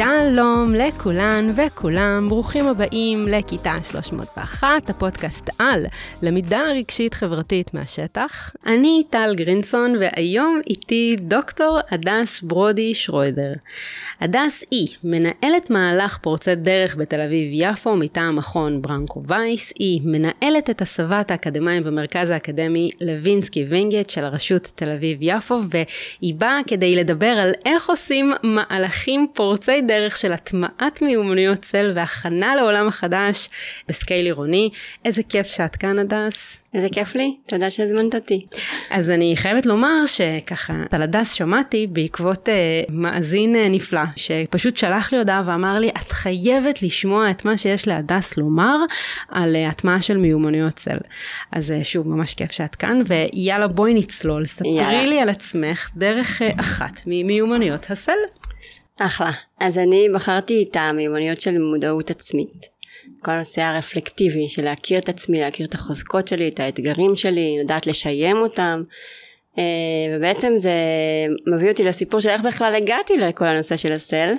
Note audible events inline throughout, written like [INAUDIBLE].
שלום לכולן וכולם, ברוכים הבאים לכיתה 301, הפודקאסט על למידה רגשית חברתית מהשטח. אני טל גרינסון והיום איתי דוקטור הדס ברודי שרודר. הדס היא מנהלת מהלך פורצי דרך בתל אביב-יפו מטעם מכון ברנקו וייס, היא מנהלת את הסבת האקדמאים במרכז האקדמי לוינסקי וינגייט של הרשות תל אביב-יפו והיא באה כדי לדבר על איך עושים מהלכים פורצי דרך של הטמעת מיומנויות SEL והכנה לעולם החדש ב scale עירוני. איזה כיף שאת כאן הדס. איזה כיף לי, תודה שהזמנת אותי. אז אני חייבת לומר שככה, על הדס שמעתי בעקבות אה, מאזין אה, נפלא, שפשוט שלח לי הודעה ואמר לי, את חייבת לשמוע את מה שיש להדס לומר על אה, הטמעה של מיומנויות SEL. אז אה, שוב, ממש כיף שאת כאן, ויאללה בואי נצלול, ספרי יאללה. לי על עצמך דרך אה, אחת ממיומנויות ה SEL. אחלה. אז אני בחרתי את המיומנויות של מודעות עצמית. כל הנושא הרפלקטיבי של להכיר את עצמי, להכיר את החוזקות שלי, את האתגרים שלי, לדעת לשיים אותם. אה, ובעצם זה מביא אותי לסיפור של איך בכלל הגעתי לכל הנושא של ה-SEL.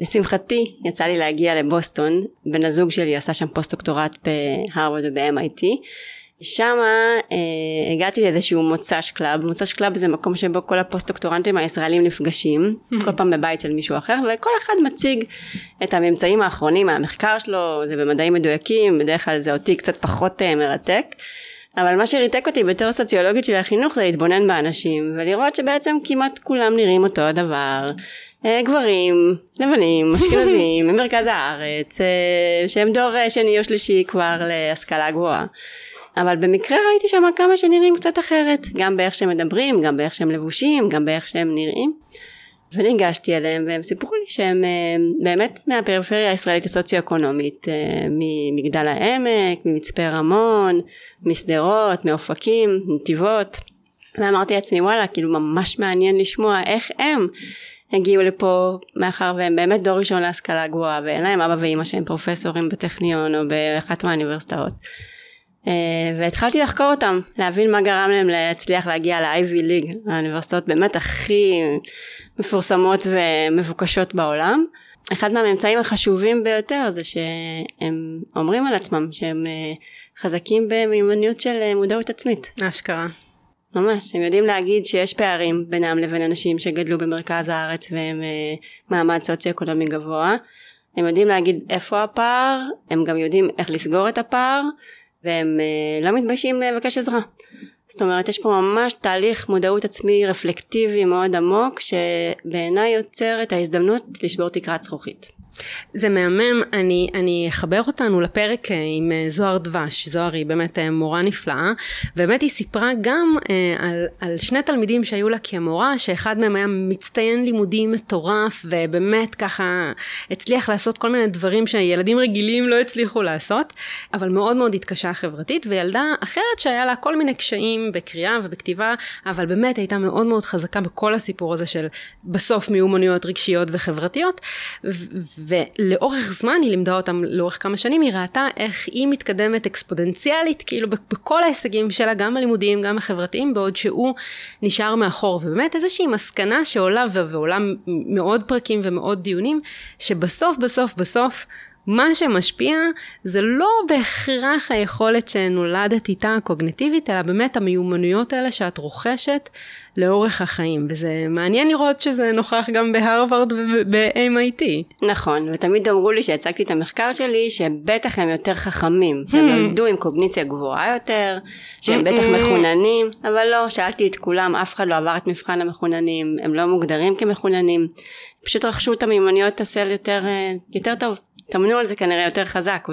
לשמחתי יצא לי להגיע לבוסטון, בן הזוג שלי עשה שם פוסט דוקטורט בהרווארד וב-MIT שם אה, הגעתי לאיזשהו מוצ"ש club, מוצ"ש club זה מקום שבו כל הפוסט דוקטורנטים הישראלים נפגשים, [LAUGHS] כל פעם בבית של מישהו אחר, וכל אחד מציג את הממצאים האחרונים מהמחקר שלו, זה במדעים מדויקים, בדרך כלל זה אותי קצת פחות אה, מרתק. אבל מה שריתק אותי בתור סוציולוגית של החינוך זה להתבונן באנשים ולראות שבעצם כמעט כולם נראים אותו הדבר. אה, גברים, לבנים, [LAUGHS] אשכנזים, ממרכז הארץ, אה, שהם דור אה, שני או שלישי כבר להשכלה גבוהה. אבל במקרה ראיתי שם כמה שנראים קצת אחרת, גם באיך שהם מדברים, גם באיך שהם לבושים, גם באיך שהם נראים. וניגשתי אליהם והם סיפרו לי שהם אה, באמת מהפריפריה הישראלית הסוציו-אקונומית, אה, ממגדל העמק, ממצפה רמון, משדרות, מאופקים, נתיבות. ואמרתי לעצמי וואלה כאילו ממש מעניין לשמוע איך הם הגיעו לפה מאחר והם באמת דור ראשון להשכלה גבוהה ואין להם אבא ואימא שהם פרופסורים בטכניון או באחת מהאוניברסיטאות. אה, והתחלתי לחקור אותם, להבין מה גרם להם להצליח להגיע ל-IV ליג, האוניברסיטאות באמת הכי מפורסמות ומבוקשות בעולם. אחד מהממצאים החשובים ביותר זה שהם אומרים על עצמם שהם אה, חזקים במיומנויות של אה, מודעות עצמית. אשכרה. ממש, הם יודעים להגיד שיש פערים בינם לבין אנשים שגדלו במרכז הארץ והם מעמד סוציו-אקונומי גבוה. הם יודעים להגיד איפה הפער, הם גם יודעים איך לסגור את הפער, והם אה, לא מתביישים לבקש עזרה. זאת אומרת יש פה ממש תהליך מודעות עצמי רפלקטיבי מאוד עמוק שבעיניי יוצר את ההזדמנות לשבור תקרת זכוכית. זה מהמם, אני, אני אחבר אותנו לפרק אה, עם אה, זוהר דבש, זוהר היא באמת אה, מורה נפלאה, ובאמת היא סיפרה גם על, על שני תלמידים שהיו לה כמורה, שאחד מהם היה מצטיין לימודים מטורף, ובאמת ככה הצליח לעשות כל מיני דברים שילדים רגילים לא הצליחו לעשות, אבל מאוד מאוד התקשה חברתית, וילדה אחרת שהיה לה כל מיני קשיים בקריאה ובכתיבה, אבל באמת הייתה מאוד מאוד חזקה בכל הסיפור הזה של בסוף מיומנויות רגשיות וחברתיות. ולאורך זמן היא לימדה אותם לאורך כמה שנים היא ראתה איך היא מתקדמת אקספודנציאלית כאילו בכל ההישגים שלה גם הלימודיים גם החברתיים בעוד שהוא נשאר מאחור. ובאמת איזושהי מסקנה שעולה ועולה מאוד פרקים ומאוד דיונים שבסוף בסוף בסוף מה שמשפיע זה לא בהכרח היכולת שנולדת איתה הקוגנטיבית, אלא באמת המיומנויות האלה שאת רוכשת לאורך החיים, וזה מעניין לראות שזה נוכח גם בהרווארד וב-MIT. נכון, ותמיד אמרו לי שהצגתי את המחקר שלי, שבטח הם יותר חכמים, שהם hmm. נולדו עם קוגניציה גבוהה יותר, שהם בטח מחוננים, אבל לא, שאלתי את כולם, אף אחד לא עבר את מבחן המחוננים, הם לא מוגדרים כמחוננים, פשוט רכשו את המיומנויות הסל יותר, אה, יותר טוב. טמנו על זה כנראה יותר חזק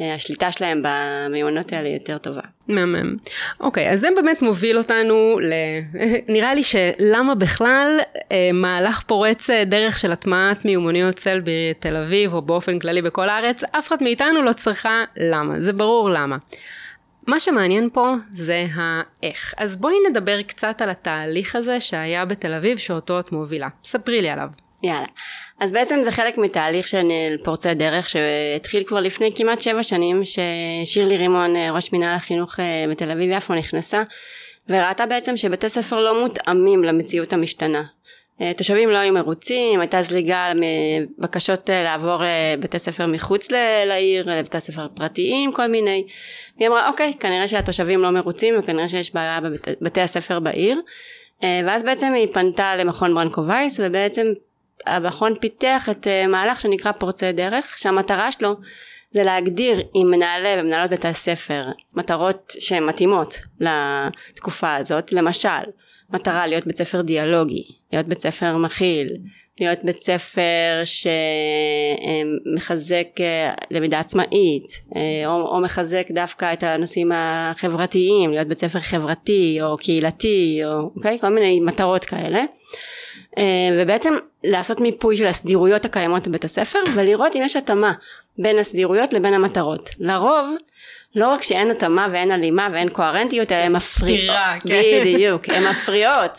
והשליטה שלהם במיומנות האלה יותר טובה. מהמם. אוקיי, אז זה באמת מוביל אותנו ל... [LAUGHS] נראה לי שלמה בכלל אה, מהלך פורץ אה, דרך של הטמעת מיומנויות צל בתל אביב או באופן כללי בכל הארץ, אף אחד מאיתנו לא צריכה למה, זה ברור למה. מה שמעניין פה זה האיך. אז בואי נדבר קצת על התהליך הזה שהיה בתל אביב שאותו את מובילה. ספרי לי עליו. יאללה. אז בעצם זה חלק מתהליך של פורצי דרך שהתחיל כבר לפני כמעט שבע שנים ששירלי רימון אה, ראש מנהל החינוך אה, בתל אביב יפו נכנסה וראתה בעצם שבתי ספר לא מותאמים למציאות המשתנה אה, תושבים לא היו מרוצים, הייתה זליגה מבקשות לעבור לבתי ספר מחוץ לעיר, לבתי ספר פרטיים, כל מיני. והיא אמרה, אוקיי, כנראה שהתושבים לא מרוצים וכנראה שיש בעיה בבתי הספר בעיר. ואז בעצם היא פנתה למכון ברנקו וייס, ובעצם המכון פיתח את מהלך שנקרא פורצי דרך, שהמטרה שלו זה להגדיר עם מנהלי ומנהלות בתי הספר מטרות שהן מתאימות לתקופה הזאת, למשל מטרה להיות בית ספר דיאלוגי, להיות בית ספר מכיל, להיות בית ספר שמחזק אה, למידה עצמאית אה, או, או מחזק דווקא את הנושאים החברתיים, להיות בית ספר חברתי או קהילתי או אוקיי? כל מיני מטרות כאלה אה, ובעצם לעשות מיפוי של הסדירויות הקיימות בבית הספר ולראות אם יש התאמה בין הסדירויות לבין המטרות. לרוב לא רק שאין התאמה ואין הלימה ואין קוהרנטיות אלא הן מפריעות. כן. בדיוק, הן מפריעות.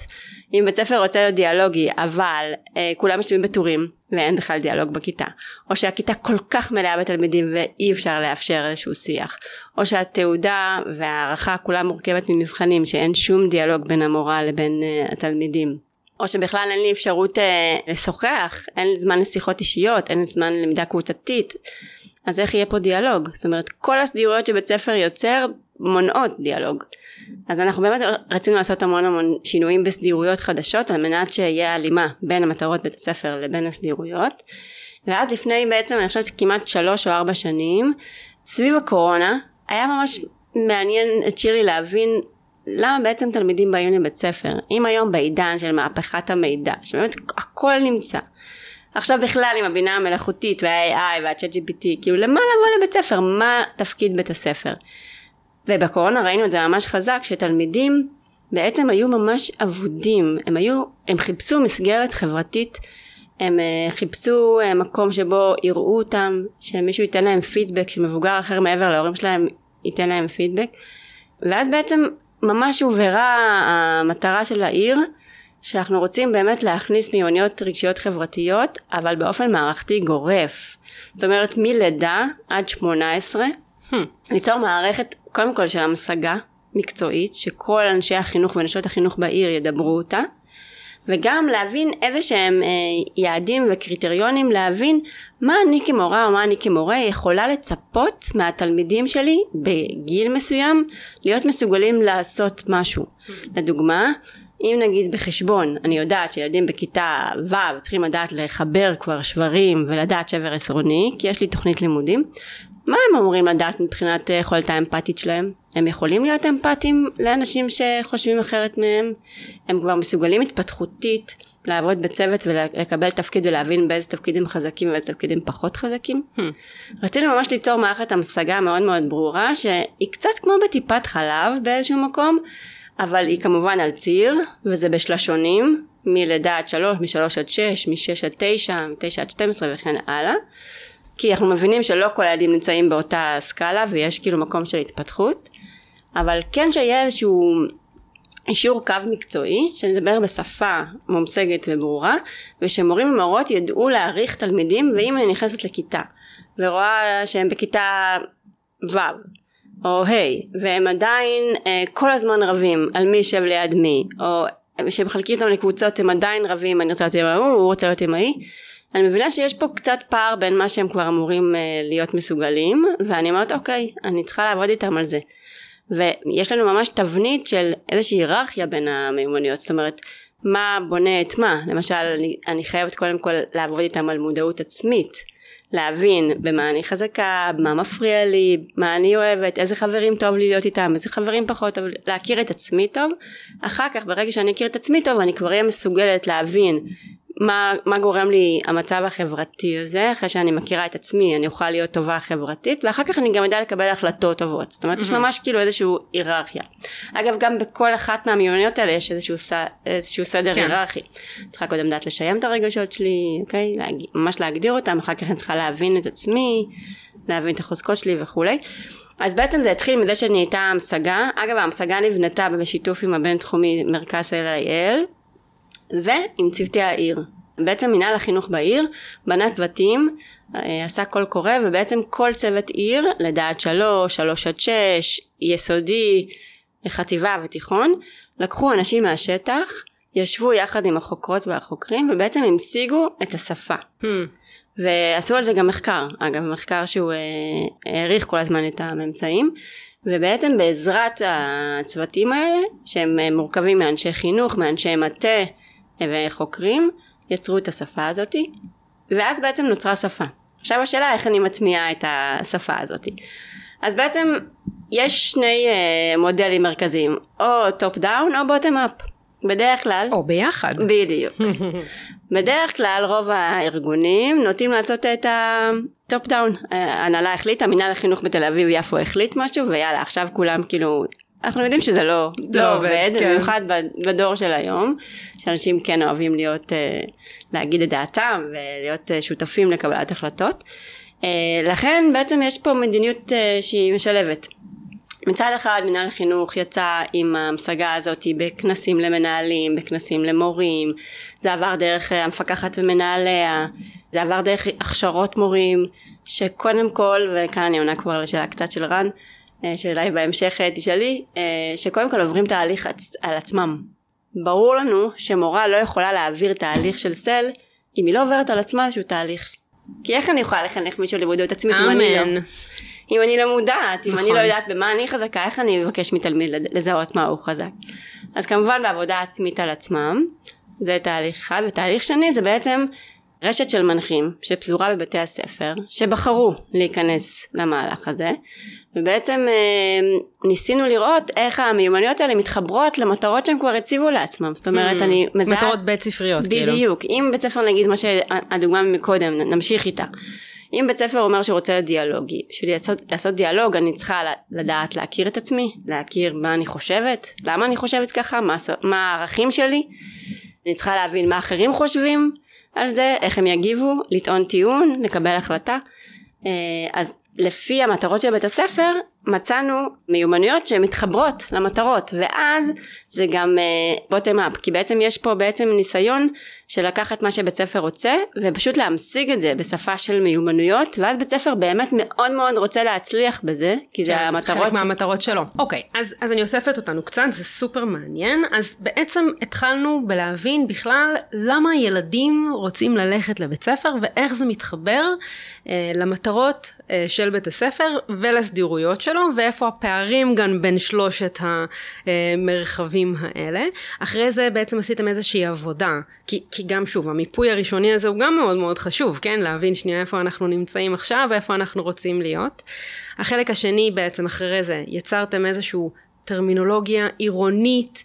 אם בית ספר רוצה להיות דיאלוגי אבל אה, כולם יושבים בטורים ואין בכלל דיאלוג בכיתה או שהכיתה כל כך מלאה בתלמידים ואי אפשר לאפשר איזשהו שיח או שהתעודה והערכה כולה מורכבת ממבחנים שאין שום דיאלוג בין המורה לבין אה, התלמידים או שבכלל אין לי אפשרות אה, לשוחח, אין לי זמן לשיחות אישיות, אין לי זמן ללמידה קבוצתית, אז איך יהיה פה דיאלוג? זאת אומרת, כל הסדירויות שבית ספר יוצר מונעות דיאלוג. אז אנחנו באמת רצינו לעשות המון המון שינויים בסדירויות חדשות על מנת שיהיה הלימה בין המטרות בית הספר לבין הסדירויות. ואז לפני בעצם אני חושבת כמעט שלוש או ארבע שנים, סביב הקורונה, היה ממש מעניין את שירלי להבין למה בעצם תלמידים באים לבית ספר? אם היום בעידן של מהפכת המידע, שבאמת הכל נמצא. עכשיו בכלל עם הבינה המלאכותית וה-AI וה-chat GPT, כאילו למה לבוא לבית ספר? מה תפקיד בית הספר? ובקורונה ראינו את זה ממש חזק, שתלמידים בעצם היו ממש אבודים, הם היו, הם חיפשו מסגרת חברתית, הם uh, חיפשו uh, מקום שבו יראו אותם, שמישהו ייתן להם פידבק, שמבוגר אחר מעבר להורים שלהם ייתן להם פידבק, ואז בעצם ממש הובהרה המטרה של העיר שאנחנו רוצים באמת להכניס מיומנויות רגשיות חברתיות אבל באופן מערכתי גורף זאת אומרת מלידה עד 18 hmm. ליצור מערכת קודם כל של המשגה מקצועית שכל אנשי החינוך ונשות החינוך בעיר ידברו אותה וגם להבין איזה שהם אה, יעדים וקריטריונים להבין מה אני כמורה או מה אני כמורה יכולה לצפות מהתלמידים שלי בגיל מסוים להיות מסוגלים לעשות משהו. לדוגמה, אם נגיד בחשבון אני יודעת שילדים בכיתה ו' צריכים לדעת לחבר כבר שברים ולדעת שבר עשרוני כי יש לי תוכנית לימודים מה הם אמורים לדעת מבחינת אה, יכולת האמפתית שלהם? הם יכולים להיות אמפתיים לאנשים שחושבים אחרת מהם? הם כבר מסוגלים התפתחותית לעבוד בצוות ולקבל תפקיד ולהבין באיזה תפקידים חזקים ובאיזה תפקידים פחות חזקים? Hmm. רצינו ממש ליצור מערכת המשגה מאוד מאוד ברורה שהיא קצת כמו בטיפת חלב באיזשהו מקום אבל היא כמובן על ציר וזה בשלשונים מלידה עד שלוש, משלוש עד שש, משש עד תשע, מתשע עד שתים עשרה וכן הלאה כי אנחנו מבינים שלא כל הילדים נמצאים באותה סקאלה ויש כאילו מקום של התפתחות. אבל כן שיהיה איזשהו אישור קו מקצועי שנדבר בשפה מומשגת וברורה ושמורים ומורות ידעו להעריך תלמידים ואם אני נכנסת לכיתה ורואה שהם בכיתה ו' או ה' והם עדיין אה, כל הזמן רבים על מי יושב ליד מי או שהם מחלקים אותם לקבוצות הם עדיין רבים אני רוצה להיות עם ההוא הוא רוצה להיות עם ההיא. אני מבינה שיש פה קצת פער בין מה שהם כבר אמורים uh, להיות מסוגלים ואני אומרת אוקיי אני צריכה לעבוד איתם על זה. ויש לנו ממש תבנית של איזושהי היררכיה בין המיומנויות. זאת אומרת מה בונה את מה? למשל אני, אני חייבת קודם כל לעבוד איתם על מודעות עצמית להבין במה אני חזקה, מה מפריע לי, מה אני אוהבת, איזה חברים טוב לי להיות איתם, איזה חברים פחות טוב, להכיר את עצמי טוב. אחר כך ברגע שאני אכיר את עצמי טוב אני כבר אהיה מסוגלת להבין מה, מה גורם לי המצב החברתי הזה, אחרי שאני מכירה את עצמי אני אוכל להיות טובה חברתית ואחר כך אני גם אדע לקבל החלטות טובות, זאת אומרת mm-hmm. יש ממש כאילו איזשהו היררכיה. אגב גם בכל אחת מהמיומנויות האלה יש איזשהו, ס, איזשהו סדר כן. היררכי. צריכה קודם לדעת לשיים את הרגשות שלי, אוקיי? להג... ממש להגדיר אותם, אחר כך אני צריכה להבין את עצמי, להבין את החוזקות שלי וכולי. אז בעצם זה התחיל מזה שאני הייתה המשגה, אגב ההמשגה נבנתה בשיתוף עם הבינתחומי מרכז אל ועם צוותי העיר. בעצם מנהל החינוך בעיר בנה צוותים, אה, עשה קול קורא ובעצם כל צוות עיר, לדעת שלוש, שלוש עד שש, יסודי, חטיבה ותיכון, לקחו אנשים מהשטח, ישבו יחד עם החוקרות והחוקרים ובעצם המשיגו את השפה. Hmm. ועשו על זה גם מחקר, אגב מחקר שהוא אה, העריך כל הזמן את הממצאים ובעצם בעזרת הצוותים האלה שהם אה, מורכבים מאנשי חינוך, מאנשי מטה וחוקרים יצרו את השפה הזאתי ואז בעצם נוצרה שפה. עכשיו השאלה איך אני מטמיעה את השפה הזאתי. אז בעצם יש שני uh, מודלים מרכזיים, או top down או bottom up. בדרך כלל. או ביחד. בדיוק. [LAUGHS] בדרך כלל רוב הארגונים נוטים לעשות את ה-top down. ההנהלה החליטה, מנהל החינוך בתל אביב יפו החליט משהו ויאללה עכשיו כולם כאילו אנחנו יודעים שזה לא, לא, לא עובד, כן. במיוחד בדור של היום, שאנשים כן אוהבים להיות, אה, להגיד את דעתם ולהיות אה, שותפים לקבלת החלטות. אה, לכן בעצם יש פה מדיניות שהיא משלבת. מצד אחד מנהל החינוך יצא עם המשגה הזאת בכנסים למנהלים, בכנסים למורים, זה עבר דרך המפקחת ומנהליה, זה עבר דרך הכשרות מורים, שקודם כל, וכאן אני עונה כבר לשאלה קצת של רן, אה, שאולי בהמשך אה, תשאלי, אה, שקודם כל עוברים תהליך על עצמם. ברור לנו שמורה לא יכולה להעביר תהליך של סל אם היא לא עוברת על עצמה איזשהו תהליך. כי איך אני יכולה לחנך מישהו למודעות עצמית אם אני לא... אם אני לא מודעת, אם נכון. אני לא נכון. יודעת במה אני חזקה, איך אני מבקש מתלמיד לזהות מה הוא חזק. אז כמובן בעבודה עצמית על עצמם, זה תהליך אחד, ותהליך שני זה בעצם רשת של מנחים שפזורה בבתי הספר שבחרו להיכנס למהלך הזה ובעצם אה, ניסינו לראות איך המיומנויות האלה מתחברות למטרות שהם כבר הציבו לעצמם. זאת אומרת mm, אני מזהה מטרות בית ספריות כאילו. בדיוק. כאילו. אם בית ספר נגיד מה שהדוגמה מקודם נמשיך איתה. אם בית ספר אומר שהוא רוצה דיאלוגי בשביל לעשות, לעשות דיאלוג אני צריכה לדעת להכיר את עצמי להכיר מה אני חושבת למה אני חושבת ככה מה, מה הערכים שלי. אני צריכה להבין מה אחרים חושבים על זה, איך הם יגיבו, לטעון טיעון, לקבל החלטה. אה, אז לפי המטרות של בית הספר מצאנו מיומנויות שמתחברות למטרות ואז זה גם בוטם uh, אפ כי בעצם יש פה בעצם ניסיון של לקחת מה שבית ספר רוצה ופשוט להמשיג את זה בשפה של מיומנויות ואז בית ספר באמת מאוד מאוד רוצה להצליח בזה כי כן, זה המטרות חלק מהמטרות שלו. אוקיי אז, אז אני אוספת אותנו קצת זה סופר מעניין. אז בעצם התחלנו בלהבין בכלל למה ילדים רוצים ללכת לבית ספר ואיך זה מתחבר uh, למטרות uh, של בית הספר ולסדירויות שלו שלו ואיפה הפערים גם בין שלושת המרחבים האלה. אחרי זה בעצם עשיתם איזושהי עבודה, כי, כי גם שוב המיפוי הראשוני הזה הוא גם מאוד מאוד חשוב, כן? להבין שנייה איפה אנחנו נמצאים עכשיו ואיפה אנחנו רוצים להיות. החלק השני בעצם אחרי זה יצרתם איזשהו טרמינולוגיה עירונית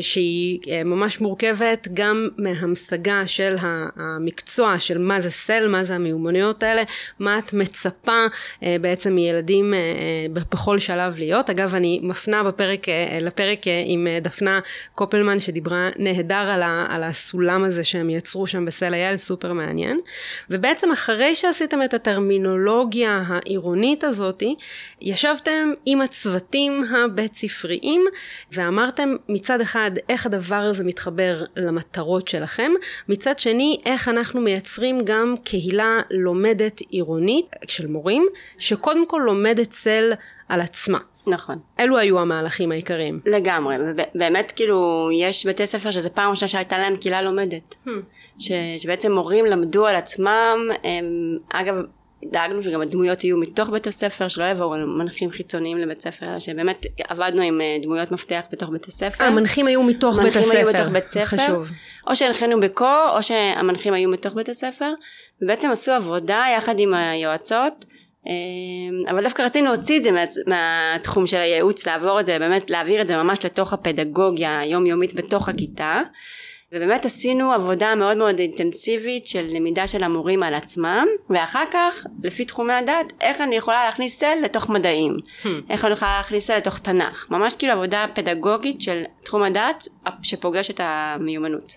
שהיא אה, ממש מורכבת גם מהמשגה של המקצוע של מה זה סל, מה זה המיומנויות האלה, מה את מצפה אה, בעצם מילדים בכל שלב להיות. אגב, אני מפנה בפרק, לפרק עם דפנה קופלמן שדיברה נהדר על, על הסולם הזה שהם יצרו שם בסל אייל, סופר מעניין. ובעצם אחרי שעשיתם את הטרמינולוגיה העירונית הזאתי, ישבתם עם הצוותים הבית ספריים ואמרתם מצד מצד אחד איך הדבר הזה מתחבר למטרות שלכם, מצד שני איך אנחנו מייצרים גם קהילה לומדת עירונית של מורים, שקודם כל לומדת צל על עצמה. נכון. אלו היו המהלכים העיקריים. לגמרי, באמת כאילו יש בתי ספר שזה פעם ראשונה שהייתה להם קהילה לומדת. Hmm. ש, שבעצם מורים למדו על עצמם, הם, אגב דאגנו שגם הדמויות יהיו מתוך בית הספר, שלא יבואו מנחים חיצוניים לבית ספר, אלא שבאמת עבדנו עם אה, דמויות מפתח בתוך בית הספר. המנחים היו מתוך בית הספר. המנחים היו בתוך בית ספר. חשוב. או שהנחינו בקור, או שהמנחים היו מתוך בית הספר, ובעצם עשו עבודה יחד עם היועצות. אה, אבל דווקא רצינו להוציא את זה מה, מהתחום של הייעוץ, לעבור את זה, באמת להעביר את זה ממש לתוך הפדגוגיה היומיומית בתוך הכיתה. ובאמת עשינו עבודה מאוד מאוד אינטנסיבית של למידה של המורים על עצמם ואחר כך לפי תחומי הדת איך אני יכולה להכניס סל לתוך מדעים hmm. איך אני יכולה להכניס סל לתוך תנ"ך ממש כאילו עבודה פדגוגית של תחום הדת שפוגש את המיומנות.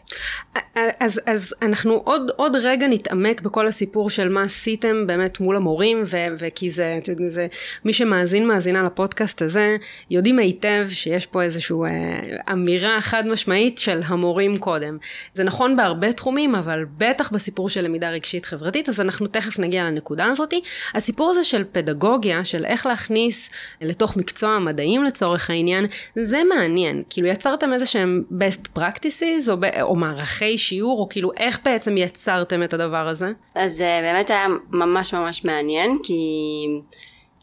אז, אז אנחנו עוד, עוד רגע נתעמק בכל הסיפור של מה עשיתם באמת מול המורים ו, וכי זה, זה מי שמאזין מאזינה לפודקאסט הזה יודעים היטב שיש פה איזושהי אה, אמירה חד משמעית של המורים קודם קודם. זה נכון בהרבה תחומים, אבל בטח בסיפור של למידה רגשית חברתית, אז אנחנו תכף נגיע לנקודה הזאתי. הסיפור הזה של פדגוגיה, של איך להכניס לתוך מקצוע המדעים לצורך העניין, זה מעניין. כאילו יצרתם איזה שהם best practices, או, או מערכי שיעור, או כאילו איך בעצם יצרתם את הדבר הזה? אז אה, באמת היה ממש ממש מעניין, כי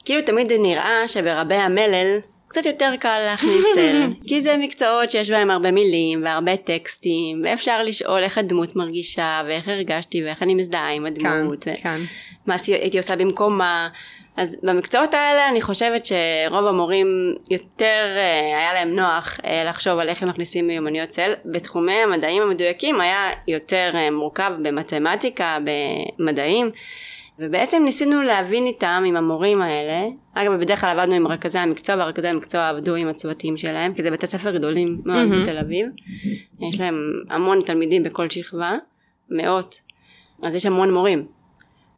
כאילו תמיד נראה שברבי המלל קצת יותר קל להכניס אל, [LAUGHS] כי זה מקצועות שיש בהם הרבה מילים והרבה טקסטים, ואפשר לשאול איך הדמות מרגישה, ואיך הרגשתי, ואיך אני מזדהה עם הדמות, כן, כן. מה הייתי עושה במקומה. אז במקצועות האלה אני חושבת שרוב המורים יותר אה, היה להם נוח אה, לחשוב על איך הם מכניסים מיומנויות צל. בתחומי המדעים המדויקים היה יותר אה, מורכב במתמטיקה, במדעים. ובעצם ניסינו להבין איתם, עם המורים האלה, אגב בדרך כלל עבדנו עם רכזי המקצוע, והרכזי המקצוע עבדו עם הצוותים שלהם, כי זה בתי ספר גדולים מאוד mm-hmm. בתל אביב, יש להם המון תלמידים בכל שכבה, מאות, אז יש המון מורים.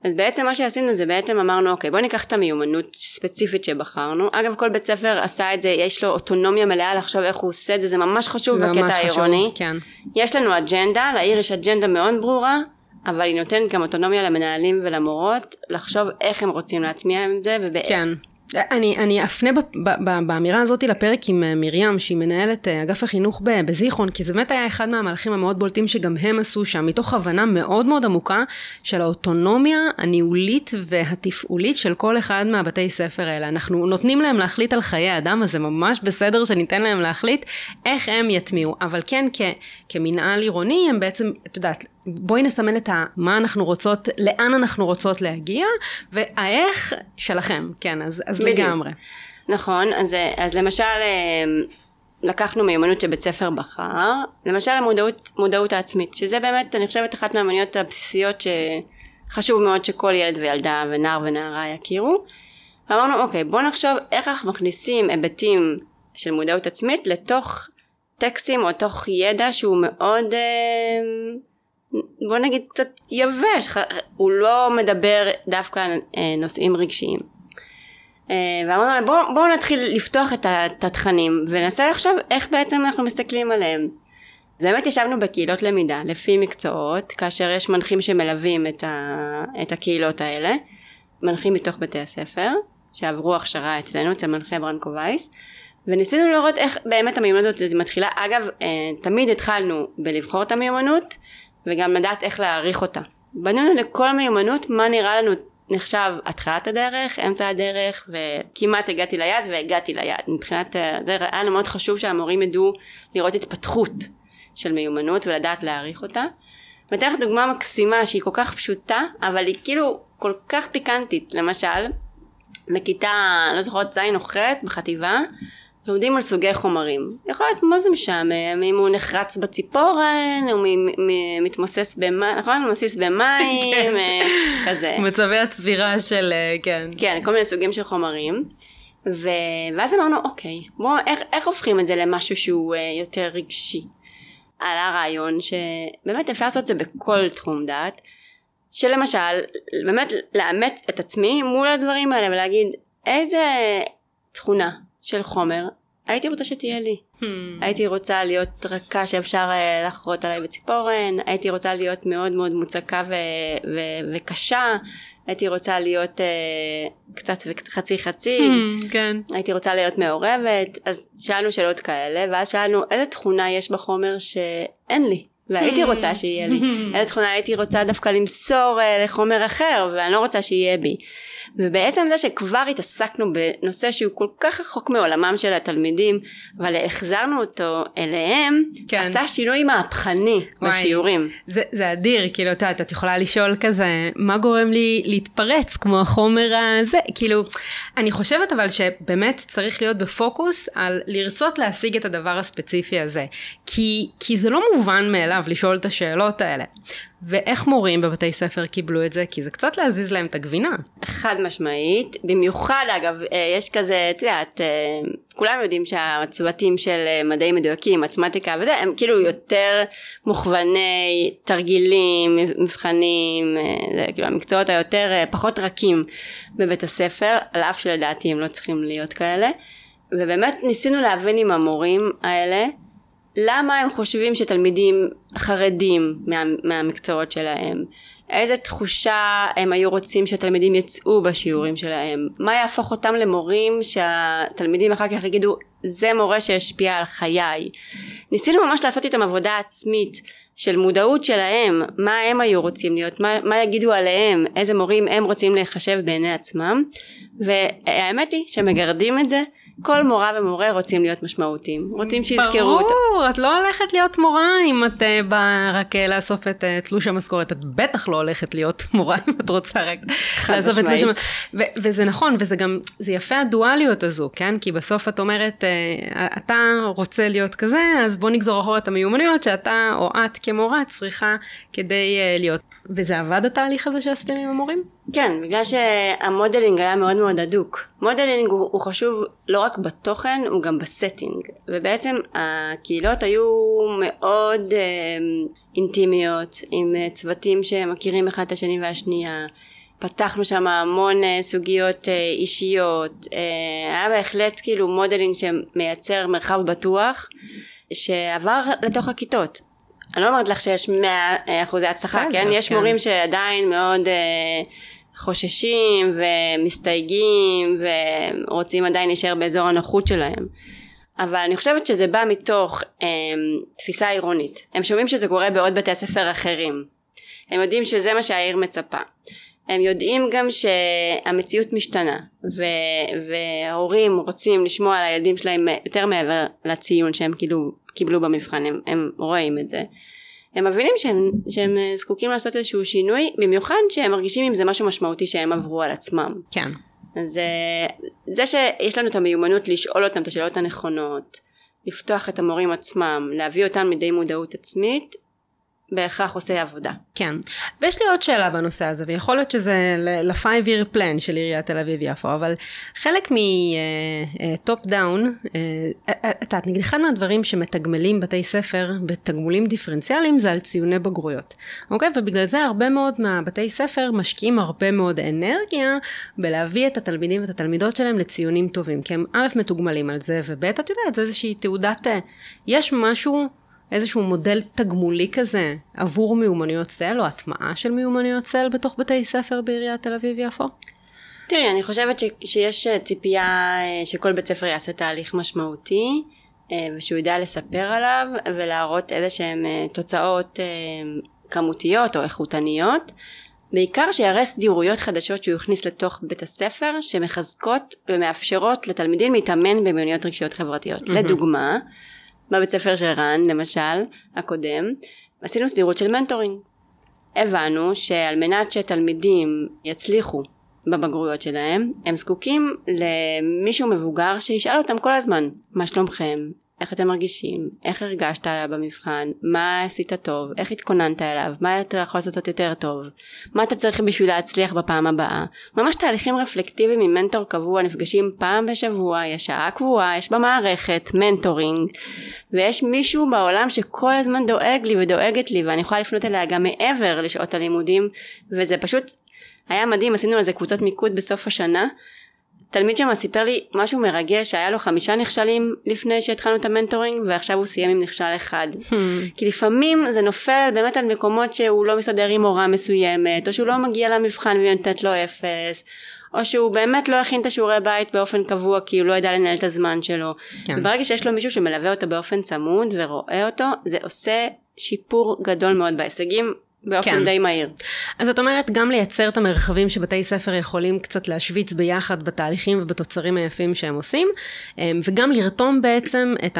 אז בעצם מה שעשינו זה בעצם אמרנו אוקיי בוא ניקח את המיומנות ספציפית שבחרנו אגב כל בית ספר עשה את זה יש לו אוטונומיה מלאה לחשוב איך הוא עושה את זה זה ממש חשוב זה בקטע העירוני כן. יש לנו אג'נדה לעיר יש אג'נדה מאוד ברורה אבל היא נותנת גם אוטונומיה למנהלים ולמורות לחשוב איך הם רוצים להטמיע את זה ובאמת. כן. אני, אני אפנה ב, ב, ב, באמירה הזאת לפרק עם אה, מרים שהיא מנהלת אה, אגף החינוך בזיכרון כי זה באמת היה אחד מהמהלכים המאוד בולטים שגם הם עשו שם מתוך הבנה מאוד מאוד עמוקה של האוטונומיה הניהולית והתפעולית של כל אחד מהבתי ספר האלה אנחנו נותנים להם להחליט על חיי אדם אז זה ממש בסדר שניתן להם להחליט איך הם יטמיעו אבל כן כ, כמנהל עירוני הם בעצם את יודעת בואי נסמן את ה, מה אנחנו רוצות, לאן אנחנו רוצות להגיע, והאיך שלכם, כן, אז, אז לגמרי. נכון, אז, אז למשל אמ, לקחנו מיומנות שבית ספר בחר, למשל המודעות מודעות העצמית, שזה באמת, אני חושבת, אחת מהמיומנויות הבסיסיות שחשוב מאוד שכל ילד וילדה ונער ונערה יכירו. ואמרנו, אוקיי, בואו נחשוב איך אנחנו מכניסים היבטים של מודעות עצמית לתוך טקסטים או תוך ידע שהוא מאוד... אה, בוא נגיד קצת יבש, הוא לא מדבר דווקא על אה, נושאים רגשיים. אה, ואמרנו להם בואו בוא נתחיל לפתוח את התכנים וננסה לחשוב איך בעצם אנחנו מסתכלים עליהם. באמת ישבנו בקהילות למידה לפי מקצועות כאשר יש מנחים שמלווים את, ה, את הקהילות האלה מנחים מתוך בתי הספר שעברו הכשרה אצלנו אצל מנחה ברנקו וייס וניסינו לראות איך באמת המיומנות הזאת מתחילה אגב אה, תמיד התחלנו בלבחור את המיומנות וגם לדעת איך להעריך אותה. בנינו לכל מיומנות מה נראה לנו נחשב התחלת הדרך, אמצע הדרך, וכמעט הגעתי ליד והגעתי ליד. מבחינת אה, זה היה לנו מאוד חשוב שהמורים ידעו לראות התפתחות של מיומנות ולדעת להעריך אותה. ואתן לך דוגמה מקסימה שהיא כל כך פשוטה, אבל היא כאילו כל כך פיקנטית. למשל, מכיתה, לא זוכרת, ז' או ח' בחטיבה, לומדים על סוגי חומרים. יכול להיות מה זה משעמם, אם הוא נחרץ בציפורן, הוא מתמוסס במים, נכון? מסיס במים, כזה. מצבי הצבירה של, אה, כן. כן, כל מיני סוגים של חומרים. ו... ואז אמרנו, אוקיי, בואו, איך, איך הופכים את זה למשהו שהוא אה, יותר רגשי? עלה רעיון שבאמת אפשר לעשות את זה בכל תחום דעת, שלמשל, באמת לאמת את עצמי מול הדברים האלה ולהגיד איזה תכונה של חומר, הייתי רוצה שתהיה לי. Hmm. הייתי רוצה להיות רכה שאפשר uh, לחרות עליי בציפורן, הייתי רוצה להיות מאוד מאוד מוצקה ו- ו- וקשה, הייתי רוצה להיות uh, קצת חצי חצי, hmm, כן. הייתי רוצה להיות מעורבת, אז שאלנו שאלות כאלה, ואז שאלנו איזה תכונה יש בחומר שאין לי. והייתי hmm. רוצה שיהיה לי. [LAUGHS] איזה תכונה הייתי רוצה דווקא למסור uh, לחומר אחר, ואני לא רוצה שיהיה בי. ובעצם זה שכבר התעסקנו בנושא שהוא כל כך רחוק מעולמם של התלמידים, אבל החזרנו אותו אליהם, כן. עשה שינוי מהפכני וואי, בשיעורים. זה, זה אדיר, כאילו, את יודעת, את יכולה לשאול כזה, מה גורם לי להתפרץ כמו החומר הזה? כאילו, אני חושבת אבל שבאמת צריך להיות בפוקוס על לרצות להשיג את הדבר הספציפי הזה. כי, כי זה לא מובן מאליו לשאול את השאלות האלה. ואיך מורים בבתי ספר קיבלו את זה? כי זה קצת להזיז להם את הגבינה. חד משמעית. במיוחד אגב, אה, יש כזה, את יודעת, אה, כולם יודעים שהצוותים של אה, מדעים מדויקים, מתמטיקה וזה, הם כאילו יותר מוכווני תרגילים, מבחנים, זה כאילו המקצועות היותר, פחות רכים בבית הספר, על אף שלדעתי הם לא צריכים להיות כאלה. ובאמת ניסינו להבין עם המורים האלה למה הם חושבים שתלמידים חרדים מה, מהמקצועות שלהם? איזה תחושה הם היו רוצים שהתלמידים יצאו בשיעורים שלהם? מה יהפוך אותם למורים שהתלמידים אחר כך יגידו זה מורה שהשפיע על חיי? ניסינו ממש לעשות איתם עבודה עצמית של מודעות שלהם, מה הם היו רוצים להיות, מה, מה יגידו עליהם, איזה מורים הם רוצים להיחשב בעיני עצמם והאמת היא שמגרדים את זה כל מורה ומורה רוצים להיות משמעותיים, רוצים שיזכרו אותם. ברור, את לא הולכת להיות מורה אם את uh, באה רק uh, לאסוף את uh, תלוש המשכורת, את בטח לא הולכת להיות [LAUGHS] מורה אם את רוצה רק לאסוף את תלוש המשכורת. וזה נכון, וזה גם, זה יפה הדואליות הזו, כן? כי בסוף את אומרת, uh, אתה רוצה להיות כזה, אז בוא נגזור אחורה את המיומנויות שאתה או את כמורה צריכה כדי uh, להיות. וזה עבד התהליך הזה שעשיתם עם המורים? כן, בגלל שה-modeling היה מאוד מאוד הדוק. modeling הוא, הוא חשוב לא רק בתוכן, הוא גם ב-setting. ובעצם הקהילות היו מאוד אה, אינטימיות, עם אה, צוותים שמכירים אחד את השני והשנייה. פתחנו שם המון אה, סוגיות אה, אישיות. אה, היה בהחלט כאילו modeling שמייצר מרחב בטוח, שעבר לתוך הכיתות. אני לא אומרת לך שיש 100 אה, אחוזי הצלחה, כן? יש כן. מורים שעדיין מאוד... אה, חוששים ומסתייגים ורוצים עדיין להישאר באזור הנוחות שלהם. אבל אני חושבת שזה בא מתוך אה, תפיסה עירונית. הם שומעים שזה קורה בעוד בתי ספר אחרים. הם יודעים שזה מה שהעיר מצפה. הם יודעים גם שהמציאות משתנה ו- וההורים רוצים לשמוע על הילדים שלהם יותר מעבר לציון שהם כאילו קיבלו במבחן, הם, הם רואים את זה. הם מבינים שהם, שהם אה, זקוקים לעשות איזשהו שינוי, במיוחד שהם מרגישים אם זה משהו משמעותי שהם עברו על עצמם. כן. אז אה, זה שיש לנו את המיומנות לשאול אותם את השאלות הנכונות, לפתוח את המורים עצמם, להביא אותם לידי מודעות עצמית, בהכרח עושה עבודה. כן. ויש לי עוד שאלה בנושא הזה, ויכול להיות שזה ל-5 year plan של עיריית תל אביב יפו, אבל חלק מ-top down, uh, uh, uh, את יודעת, נגיד אחד מהדברים שמתגמלים בתי ספר בתגמולים דיפרנציאליים זה על ציוני בגרויות, אוקיי? ובגלל זה הרבה מאוד מהבתי ספר משקיעים הרבה מאוד אנרגיה בלהביא את התלמידים ואת התלמידות שלהם לציונים טובים, כי הם א' מתוגמלים על זה, וב' את יודעת, זה איזושהי תעודת, יש משהו איזשהו מודל תגמולי כזה עבור מיומנויות צל או הטמעה של מיומנויות צל בתוך בתי ספר בעיריית תל אביב יפו? תראי, אני חושבת ש- שיש אה, ציפייה אה, שכל בית ספר יעשה תהליך משמעותי אה, ושהוא ידע לספר עליו ולהראות איזה שהן תוצאות כמותיות או איכותניות. בעיקר שיראה סדירויות חדשות שהוא יכניס לתוך בית הספר שמחזקות ומאפשרות לתלמידים להתאמן במיומנויות רגשיות חברתיות. Mm-hmm. לדוגמה, בבית ספר של רן, למשל, הקודם, עשינו סדירות של mentoring. הבנו שעל מנת שתלמידים יצליחו בבגרויות שלהם, הם זקוקים למישהו מבוגר שישאל אותם כל הזמן, מה שלומכם? איך אתם מרגישים, איך הרגשת במבחן, מה עשית טוב, איך התכוננת אליו, מה אתה יכול לעשות יותר טוב, מה אתה צריך בשביל להצליח בפעם הבאה. ממש תהליכים רפלקטיביים עם מנטור קבוע, נפגשים פעם בשבוע, יש שעה קבועה, יש במערכת mentoring, ויש מישהו בעולם שכל הזמן דואג לי ודואגת לי, ואני יכולה לפנות אליה גם מעבר לשעות הלימודים, וזה פשוט היה מדהים, עשינו על זה קבוצות מיקוד בסוף השנה. תלמיד שם סיפר לי משהו מרגש שהיה לו חמישה נכשלים לפני שהתחלנו את המנטורינג ועכשיו הוא סיים עם נכשל אחד. Hmm. כי לפעמים זה נופל באמת על מקומות שהוא לא מסתדר עם הוראה מסוימת או שהוא לא מגיע למבחן והיא נותנת לו אפס או שהוא באמת לא הכין את השיעורי בית באופן קבוע כי הוא לא ידע לנהל את הזמן שלו. כן. וברגע שיש לו מישהו שמלווה אותו באופן צמוד ורואה אותו זה עושה שיפור גדול מאוד בהישגים באופן כן. די מהיר. אז את אומרת גם לייצר את המרחבים שבתי ספר יכולים קצת להשוויץ ביחד בתהליכים ובתוצרים היפים שהם עושים, אמ, וגם לרתום בעצם את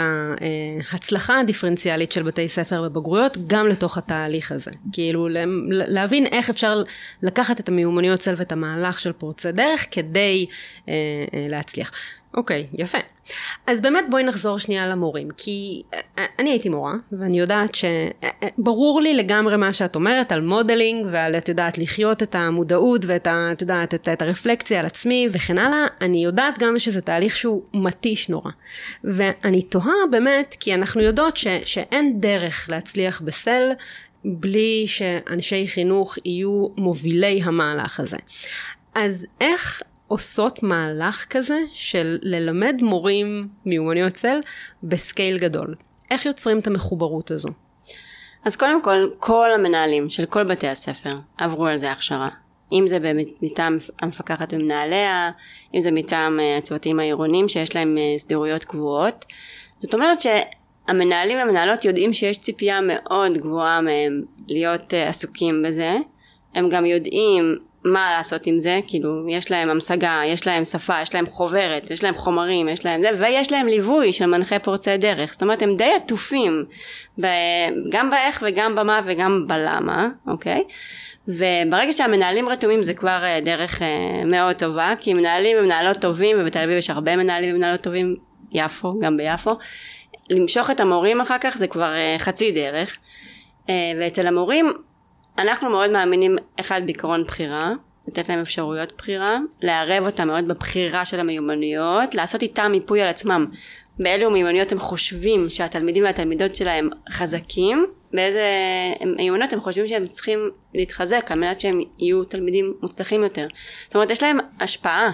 ההצלחה הדיפרנציאלית של בתי ספר בבגרויות גם לתוך התהליך הזה. כאילו להבין איך אפשר לקחת את המיומנויות צל ואת המהלך של פורצי דרך כדי אה, אה, להצליח. אוקיי, okay, יפה. אז באמת בואי נחזור שנייה למורים, כי אה, אה, אני הייתי מורה, ואני יודעת שברור אה, לי לגמרי מה שאת אומרת על modeling ועל, את יודעת, לחיות את המודעות ואת ה, את יודעת, את, את הרפלקציה על עצמי וכן הלאה, אני יודעת גם שזה תהליך שהוא מתיש נורא. ואני תוהה באמת, כי אנחנו יודעות ש, שאין דרך להצליח ב-SEL בלי שאנשי חינוך יהיו מובילי המהלך הזה. אז איך עושות מהלך כזה של ללמד מורים מיומנויות צל בסקייל גדול. איך יוצרים את המחוברות הזו? אז קודם כל, כל המנהלים של כל בתי הספר עברו על זה הכשרה. אם זה באמת מטעם המפקחת ומנהליה, אם זה מטעם אה, הצוותים העירונים שיש להם אה, סדירויות קבועות. זאת אומרת שהמנהלים והמנהלות יודעים שיש ציפייה מאוד גבוהה מהם להיות אה, עסוקים בזה. הם גם יודעים מה לעשות עם זה, כאילו יש להם המשגה, יש להם שפה, יש להם חוברת, יש להם חומרים, יש להם זה, ויש להם ליווי של מנחה פורצי דרך, זאת אומרת הם די עטופים, ב, גם באיך וגם במה וגם בלמה, אוקיי? וברגע שהמנהלים רתומים זה כבר אה, דרך אה, מאוד טובה, כי מנהלים ומנהלות טובים, ובתל אביב יש הרבה מנהלים ומנהלות טובים, יפו, גם ביפו, למשוך את המורים אחר כך זה כבר אה, חצי דרך, ואצל המורים אנחנו מאוד מאמינים אחד בעקרון בחירה, לתת להם אפשרויות בחירה, לערב אותם מאוד בבחירה של המיומנויות, לעשות איתם מיפוי על עצמם באילו מיומנויות הם חושבים שהתלמידים והתלמידות שלהם חזקים, באיזה מיומנויות הם חושבים שהם צריכים להתחזק על מנת שהם יהיו תלמידים מוצלחים יותר. זאת אומרת יש להם השפעה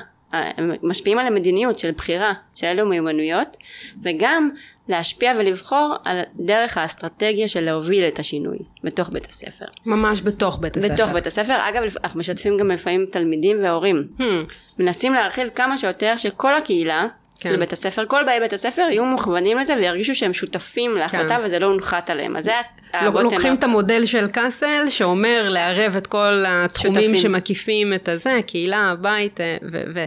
משפיעים על המדיניות של בחירה של אלו מיומנויות וגם להשפיע ולבחור על דרך האסטרטגיה של להוביל את השינוי בתוך בית הספר. ממש בתוך בית הספר. בתוך בית הספר. אגב, אנחנו משתפים גם לפעמים תלמידים והורים. Hmm. מנסים להרחיב כמה שיותר שכל הקהילה כן. לבית הספר, כל באי בית הספר יהיו מוכוונים לזה וירגישו שהם שותפים להחלטה כן. וזה לא הונחת עליהם. אז זה לוקחים את המודל של קאסל שאומר לערב את כל התחומים שותפים. שמקיפים את הזה, קהילה, בית, אה, ו... ו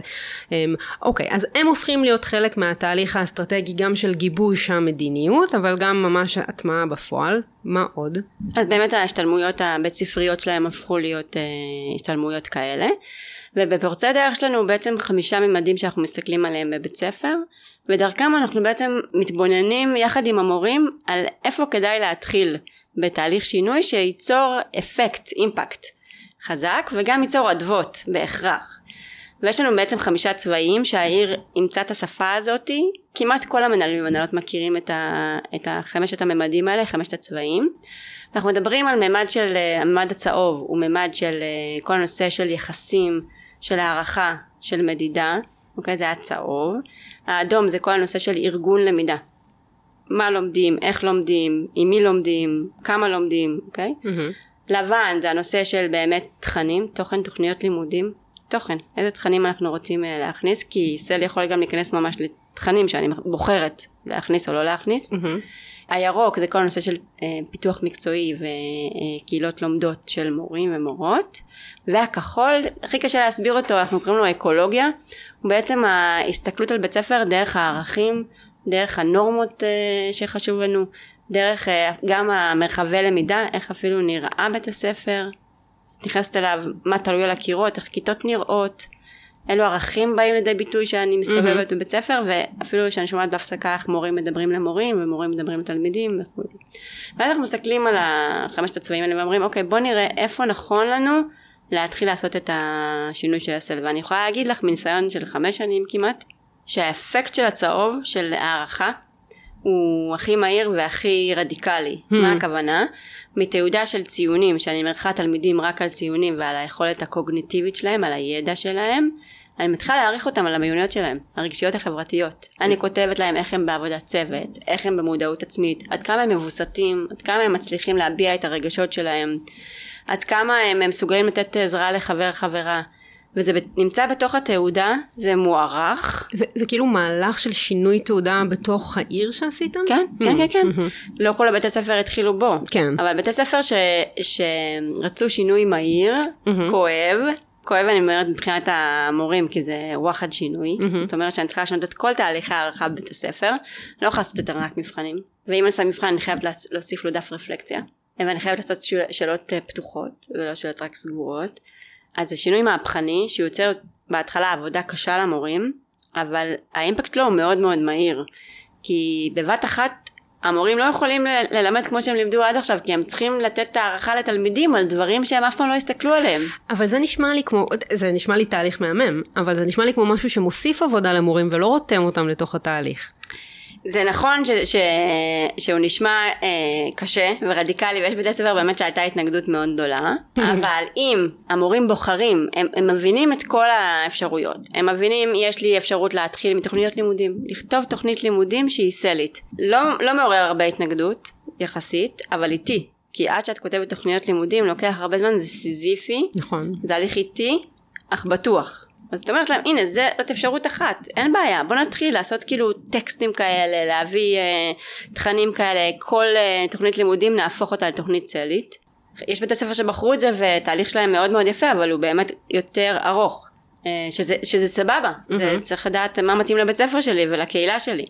אמ, אוקיי, אז הם הופכים להיות חלק מהתהליך האסטרטגי גם של גיבוש המדיניות, אבל גם ממש הטמעה בפועל. מה עוד? אז באמת ההשתלמויות הבית ספריות שלהם הפכו להיות אה, השתלמויות כאלה. ובפורצי דרך יש לנו בעצם חמישה ממדים שאנחנו מסתכלים עליהם בבית ספר ודרכם אנחנו בעצם מתבוננים יחד עם המורים על איפה כדאי להתחיל בתהליך שינוי שייצור אפקט, אימפקט חזק וגם ייצור אדוות בהכרח. ויש לנו בעצם חמישה צבעים שהעיר אימצה את השפה הזאתי כמעט כל המנהלים ומנהלות מכירים את, ה, את החמשת הממדים האלה, חמשת הצבעים. אנחנו מדברים על ממד של, הממד הצהוב הוא ממד של אה, כל הנושא של יחסים של הערכה של מדידה, אוקיי? זה הצהוב. האדום זה כל הנושא של ארגון למידה. מה לומדים, איך לומדים, עם מי לומדים, כמה לומדים, אוקיי? Mm-hmm. לבן זה הנושא של באמת תכנים, תוכן, תוכניות לימודים, תוכן, איזה תכנים אנחנו רוצים אה, להכניס, כי סל יכול גם להיכנס ממש לתכנים שאני בוחרת להכניס או לא להכניס. Mm-hmm. הירוק זה כל הנושא של אה, פיתוח מקצועי וקהילות לומדות של מורים ומורות והכחול הכי קשה להסביר אותו אנחנו קוראים לו אקולוגיה הוא בעצם ההסתכלות על בית ספר דרך הערכים דרך הנורמות אה, שחשוב לנו דרך אה, גם המרחבי למידה איך אפילו נראה בית הספר נכנסת אליו מה תלוי על הקירות איך כיתות נראות אילו ערכים באים לידי ביטוי שאני מסתובבת mm-hmm. בבית ספר ואפילו שאני שומעת בהפסקה איך מורים מדברים למורים ומורים מדברים לתלמידים וכו'. ואז אנחנו מסתכלים על החמשת הצבעים האלה ואומרים אוקיי בוא נראה איפה נכון לנו להתחיל לעשות את השינוי של הסל ואני יכולה להגיד לך מניסיון של חמש שנים כמעט שהאפקט של הצהוב של הערכה הוא הכי מהיר והכי רדיקלי. Hmm. מה הכוונה? מתעודה של ציונים, שאני מרחה תלמידים רק על ציונים ועל היכולת הקוגניטיבית שלהם, על הידע שלהם, אני מתחילה להעריך אותם על המיוניות שלהם, הרגשיות החברתיות. אני כותבת להם איך הם בעבודת צוות, איך הם במודעות עצמית, עד כמה הם מבוסתים, עד כמה הם מצליחים להביע את הרגשות שלהם, עד כמה הם, הם מסוגלים לתת עזרה לחבר חברה. וזה נמצא בתוך התעודה, זה מוערך. זה, זה כאילו מהלך של שינוי תעודה בתוך העיר שעשיתם? כן, כן, כן, כן. לא כל הבתי הספר התחילו בו. כן. אבל בתי ספר ש, שרצו שינוי מהיר, כואב, כואב אני אומרת מבחינת המורים כי זה וואחד שינוי, זאת אומרת שאני צריכה לשנות את כל תהליכי הערכה בבית הספר, לא יכולה לעשות יותר רק מבחנים, ואם אני עושה מבחן אני חייבת להוסיף לו דף רפלקציה, ואני חייבת לעשות שאלות אה, פתוחות ולא שאלות רק סגורות. אז זה שינוי מהפכני שיוצר בהתחלה עבודה קשה למורים, אבל האימפקט שלו הוא מאוד מאוד מהיר. כי בבת אחת המורים לא יכולים ללמד כמו שהם לימדו עד עכשיו, כי הם צריכים לתת הערכה לתלמידים על דברים שהם אף פעם לא הסתכלו עליהם. אבל זה נשמע לי כמו, זה נשמע לי תהליך מהמם, אבל זה נשמע לי כמו משהו שמוסיף עבודה למורים ולא רותם אותם לתוך התהליך. זה נכון ש, ש, שהוא נשמע אה, קשה ורדיקלי ויש בתי ספר באמת שהייתה התנגדות מאוד גדולה [LAUGHS] אבל אם המורים בוחרים הם, הם מבינים את כל האפשרויות. הם מבינים יש לי אפשרות להתחיל מתוכניות לימודים לכתוב תוכנית לימודים שהיא סלית. לא, לא מעורר הרבה התנגדות יחסית אבל איטי כי עד שאת כותבת תוכניות לימודים לוקח הרבה זמן זה סיזיפי. נכון. זה הליך איטי אך בטוח אז את אומרת להם הנה זאת אפשרות אחת אין בעיה בוא נתחיל לעשות כאילו טקסטים כאלה להביא אה, תכנים כאלה כל אה, תוכנית לימודים נהפוך אותה לתוכנית צלית. יש בתי ספר שבחרו את זה ותהליך שלהם מאוד מאוד יפה אבל הוא באמת יותר ארוך אה, שזה, שזה סבבה mm-hmm. זה צריך לדעת מה מתאים לבית ספר שלי ולקהילה שלי.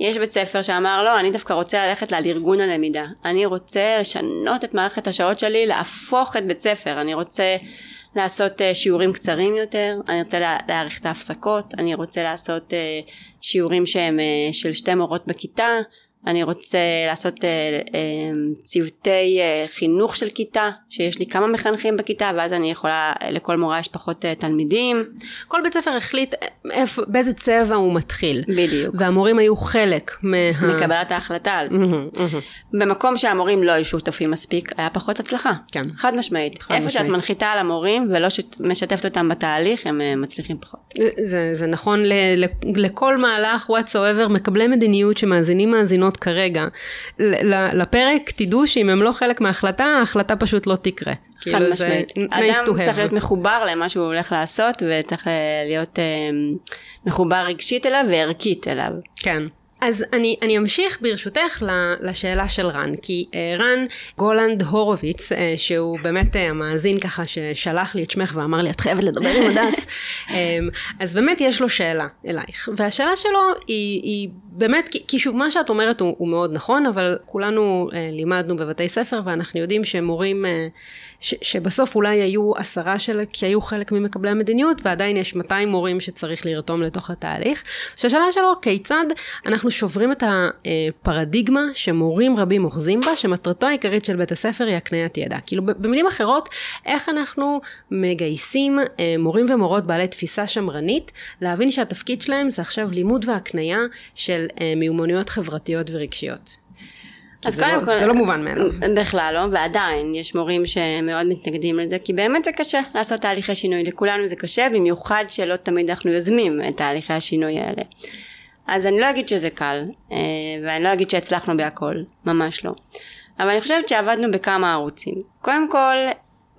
יש בית ספר שאמר לא אני דווקא רוצה ללכת על ארגון הלמידה. אני רוצה לשנות את מערכת השעות שלי להפוך את בית ספר. אני רוצה לעשות uh, שיעורים קצרים יותר, אני רוצה לה, להעריך את ההפסקות, אני רוצה לעשות uh, שיעורים שהם uh, של שתי מורות בכיתה, אני רוצה לעשות אה, אה, צוותי אה, חינוך של כיתה, שיש לי כמה מחנכים בכיתה ואז אני יכולה, לכל מורה יש פחות אה, תלמידים. כל בית ספר החליט איפה, באיזה צבע הוא מתחיל. בדיוק. והמורים היו חלק מה... מקבלת ההחלטה על זה. Mm-hmm, mm-hmm. במקום שהמורים לא היו שותפים מספיק, היה פחות הצלחה. כן. חד משמעית. חד איפה משמעית. שאת מנחיתה על המורים ולא שת, משתפת אותם בתהליך, הם אה, מצליחים פחות. זה, זה נכון ל, ל, לכל מהלך whatsoever, מקבלי מדיניות שמאזינים מאזינות כרגע ל- ל- לפרק, תדעו שאם הם לא חלק מההחלטה, ההחלטה פשוט לא תקרה. חד כאילו, משמעית. אדם. צריך להיות מחובר למה שהוא הולך לעשות וצריך אה, להיות אה, מחובר רגשית אליו וערכית אליו. כן. אז אני, אני אמשיך ברשותך לשאלה של רן, כי אה, רן גולנד הורוביץ, אה, שהוא באמת אה, המאזין ככה ששלח לי את שמך ואמר לי את חייבת לדבר עם הדס, [LAUGHS] אה, אז באמת יש לו שאלה אלייך, והשאלה שלו היא, היא באמת, כי, כי שוב מה שאת אומרת הוא, הוא מאוד נכון, אבל כולנו לימדנו בבתי ספר ואנחנו יודעים שמורים, ש, שבסוף אולי היו עשרה של, כי היו חלק ממקבלי המדיניות ועדיין יש 200 מורים שצריך לרתום לתוך התהליך. שהשאלה שלו כיצד אנחנו שוברים את הפרדיגמה שמורים רבים אוחזים בה, שמטרתו העיקרית של בית הספר היא הקניית ידע. כאילו במילים אחרות, איך אנחנו מגייסים אה, מורים ומורות בעלי תפיסה שמרנית, להבין שהתפקיד שלהם זה עכשיו לימוד והקנייה של אה, מיומנויות חברתיות ורגשיות. אז קודם לא- כל, זה לא מובן מאליו. בכלל לא, ועדיין יש מורים שמאוד מתנגדים לזה, כי באמת זה קשה לעשות תהליכי שינוי, לכולנו זה קשה, במיוחד שלא תמיד אנחנו יוזמים את תהליכי השינוי האלה. אז אני לא אגיד שזה קל, אה, ואני לא אגיד שהצלחנו בהכל, ממש לא. אבל אני חושבת שעבדנו בכמה ערוצים. קודם כל,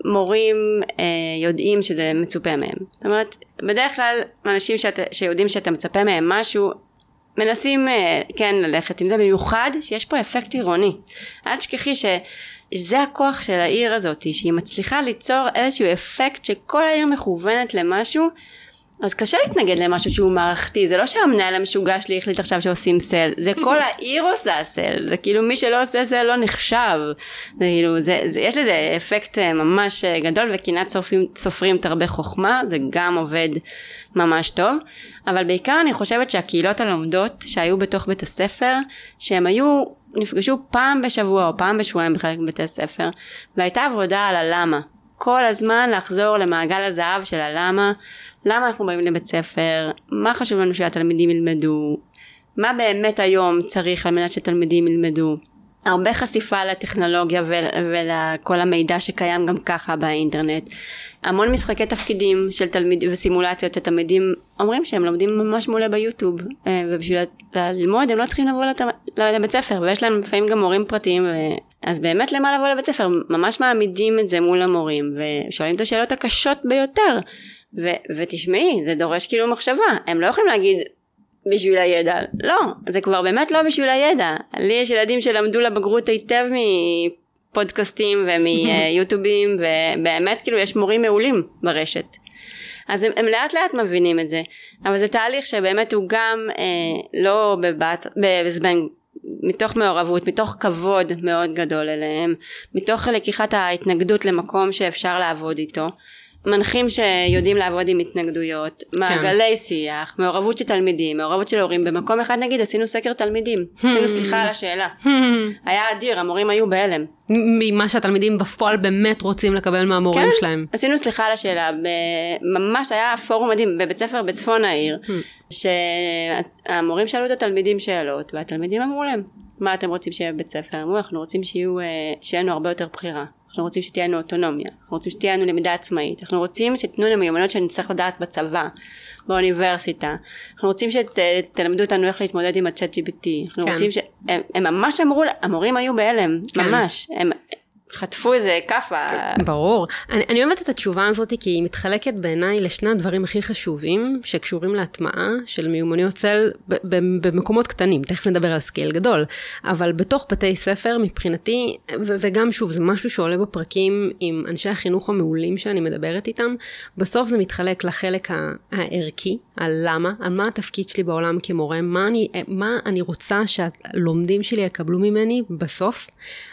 מורים אה, יודעים שזה מצופה מהם. זאת אומרת, בדרך כלל אנשים שאת, שיודעים שאתה מצפה מהם משהו, מנסים אה, כן ללכת עם זה, במיוחד שיש פה אפקט עירוני. אל תשכחי שזה הכוח של העיר הזאת, שהיא מצליחה ליצור איזשהו אפקט שכל העיר מכוונת למשהו, אז קשה להתנגד למשהו שהוא מערכתי, זה לא שהמנהל המשוגע שלי החליט עכשיו שעושים סל, זה כל העיר עושה סל, זה כאילו מי שלא עושה סל לא נחשב, זה כאילו, זה, זה, יש לזה אפקט אה, ממש אה, גדול וקנאת סופרים, סופרים תרבה חוכמה, זה גם עובד ממש טוב, אבל בעיקר אני חושבת שהקהילות הלומדות שהיו בתוך בית הספר, שהם היו, נפגשו פעם בשבוע או פעם בשבועיים בחלק מבתי הספר, והייתה עבודה על הלמה. כל הזמן לחזור למעגל הזהב של הלמה, למה אנחנו באים לבית ספר, מה חשוב לנו שהתלמידים ילמדו, מה באמת היום צריך על מנת שתלמידים ילמדו. הרבה חשיפה לטכנולוגיה ולכל המידע שקיים גם ככה באינטרנט. המון משחקי תפקידים של תלמידים וסימולציות שתלמידים אומרים שהם לומדים ממש מעולה ביוטיוב אה, ובשביל ללמוד הם לא צריכים לבוא לת... לבית ספר ויש להם לפעמים גם מורים פרטיים ו... אז באמת למה לבוא לבית ספר? ממש מעמידים את זה מול המורים ושואלים את השאלות הקשות ביותר. ו- ותשמעי זה דורש כאילו מחשבה. הם לא יכולים להגיד בשביל הידע. לא זה כבר באמת לא בשביל הידע. לי יש ילדים שלמדו לבגרות היטב מפודקאסטים ומיוטיובים [LAUGHS] ובאמת כאילו יש מורים מעולים ברשת. אז הם, הם לאט לאט מבינים את זה. אבל זה תהליך שבאמת הוא גם אה, לא בבת, בזמן מתוך מעורבות, מתוך כבוד מאוד גדול אליהם, מתוך לקיחת ההתנגדות למקום שאפשר לעבוד איתו, מנחים שיודעים לעבוד עם התנגדויות, מעגלי שיח, מעורבות של תלמידים, מעורבות של הורים. במקום אחד נגיד עשינו סקר תלמידים, עשינו סליחה על השאלה. היה אדיר, המורים היו בהלם. ממה שהתלמידים בפועל באמת רוצים לקבל מהמורים כן, שלהם. עשינו סליחה על השאלה, ממש היה פורום מדהים בבית ספר בצפון העיר, שהמורים שאלו את התלמידים שאלות, והתלמידים אמרו להם, מה אתם רוצים שיהיה בבית ספר? אמרו, אנחנו רוצים שיהיו, אה, שיהיה לנו הרבה יותר בחירה. אנחנו רוצים שתהיה לנו אוטונומיה, אנחנו רוצים שתהיה לנו למידה עצמאית, אנחנו רוצים שתיתנו לנו מיומנויות שנצטרך לדעת בצבא, באוניברסיטה, אנחנו רוצים שתלמדו אותנו איך להתמודד עם הצ'אט GPT, אנחנו כן. רוצים ש... הם, הם ממש אמרו, המורים היו בהלם, כן. ממש, הם חטפו איזה כאפה. ברור. אני, אני אוהבת את התשובה הזאת כי היא מתחלקת בעיניי לשני הדברים הכי חשובים שקשורים להטמעה של מיומנויות SEL במקומות קטנים, תכף נדבר על scale גדול, אבל בתוך בתי ספר מבחינתי, ו- וגם שוב זה משהו שעולה בפרקים עם אנשי החינוך המעולים שאני מדברת איתם, בסוף זה מתחלק לחלק הערכי, על למה, על מה התפקיד שלי בעולם כמורה, מה אני, מה אני רוצה שהלומדים שלי יקבלו ממני בסוף,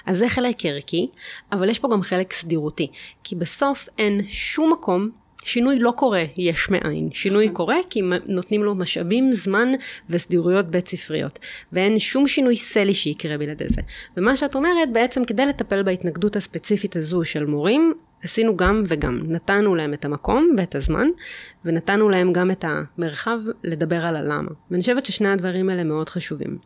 אז זה חלק ערכי. אבל יש פה גם חלק סדירותי, כי בסוף אין שום מקום שינוי לא קורה יש מאין, שינוי קורה כי נותנים לו משאבים, זמן וסדירויות בית ספריות, ואין שום שינוי סלי שיקרה בלעדי זה. ומה שאת אומרת, בעצם כדי לטפל בהתנגדות הספציפית הזו של מורים, עשינו גם וגם, נתנו להם את המקום ואת הזמן, ונתנו להם גם את המרחב לדבר על הלמה. ואני חושבת ששני הדברים האלה מאוד חשובים.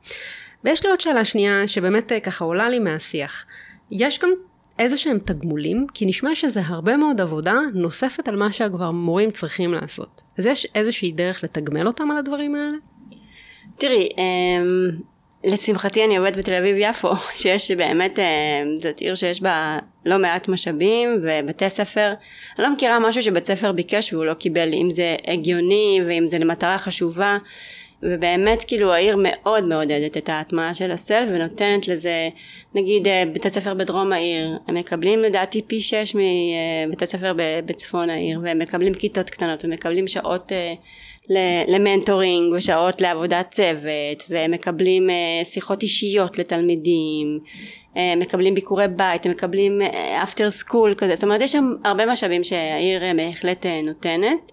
ויש לי עוד שאלה שנייה שבאמת אה, ככה עולה לי מהשיח. יש גם איזה שהם תגמולים, כי נשמע שזה הרבה מאוד עבודה נוספת על מה שכבר מורים צריכים לעשות. אז יש איזושהי דרך לתגמל אותם על הדברים האלה? תראי, אמ, לשמחתי אני עובדת בתל אביב יפו, [LAUGHS] שיש באמת, אמ, זאת עיר שיש בה לא מעט משאבים ובתי ספר. אני לא מכירה משהו שבית ספר ביקש והוא לא קיבל, אם זה הגיוני ואם זה למטרה חשובה. ובאמת כאילו העיר מאוד מעודדת את ההטמעה של ה-SEL ונותנת לזה נגיד אה, בתי ספר בדרום העיר. הם מקבלים לדעתי פי שש מבתי ספר בצפון העיר והם מקבלים כיתות קטנות ומקבלים שעות אה, ל-mentoring ושעות לעבודת צוות והם מקבלים אה, שיחות אישיות לתלמידים מקבלים ביקורי בית מקבלים after school כזה. זאת אומרת יש שם הרבה משאבים שהעיר בהחלט נותנת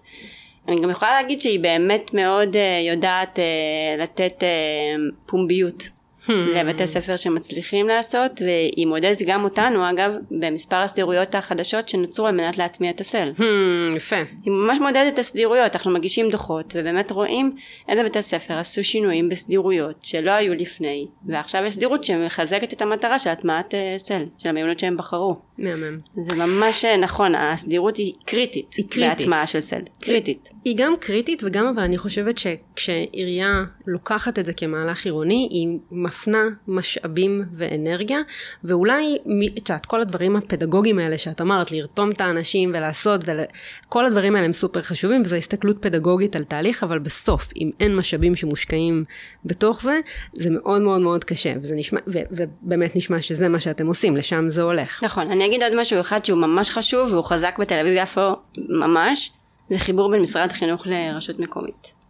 אני גם יכולה להגיד שהיא באמת מאוד uh, יודעת uh, לתת uh, פומביות hmm. לבתי ספר שמצליחים לעשות והיא מודדת גם אותנו אגב במספר הסדירויות החדשות שנוצרו על מנת להטמיע את הסל. Hmm, יפה. היא ממש מודדת את הסדירויות אנחנו מגישים דוחות ובאמת רואים איזה בתי ספר עשו שינויים בסדירויות שלא היו לפני ועכשיו יש סדירות שמחזקת את המטרה של הטמעת uh, סל של המיונות שהם בחרו. מהמם. זה ממש נכון הסדירות היא קריטית. היא קריטית. בהטמעה של סל. קריטית. היא גם קריטית וגם אבל אני חושבת שכשעירייה לוקחת את זה כמהלך עירוני היא מפנה משאבים ואנרגיה ואולי את יודעת כל הדברים הפדגוגיים האלה שאת אמרת לרתום את האנשים ולעשות וכל הדברים האלה הם סופר חשובים וזו הסתכלות פדגוגית על תהליך אבל בסוף אם אין משאבים שמושקעים בתוך זה זה מאוד מאוד מאוד קשה וזה נשמע ו, ובאמת נשמע שזה מה שאתם עושים לשם זה הולך. נכון אני אגיד עוד משהו אחד שהוא ממש חשוב והוא חזק בתל אביב יפו ממש זה חיבור בין משרד החינוך לרשות מקומית.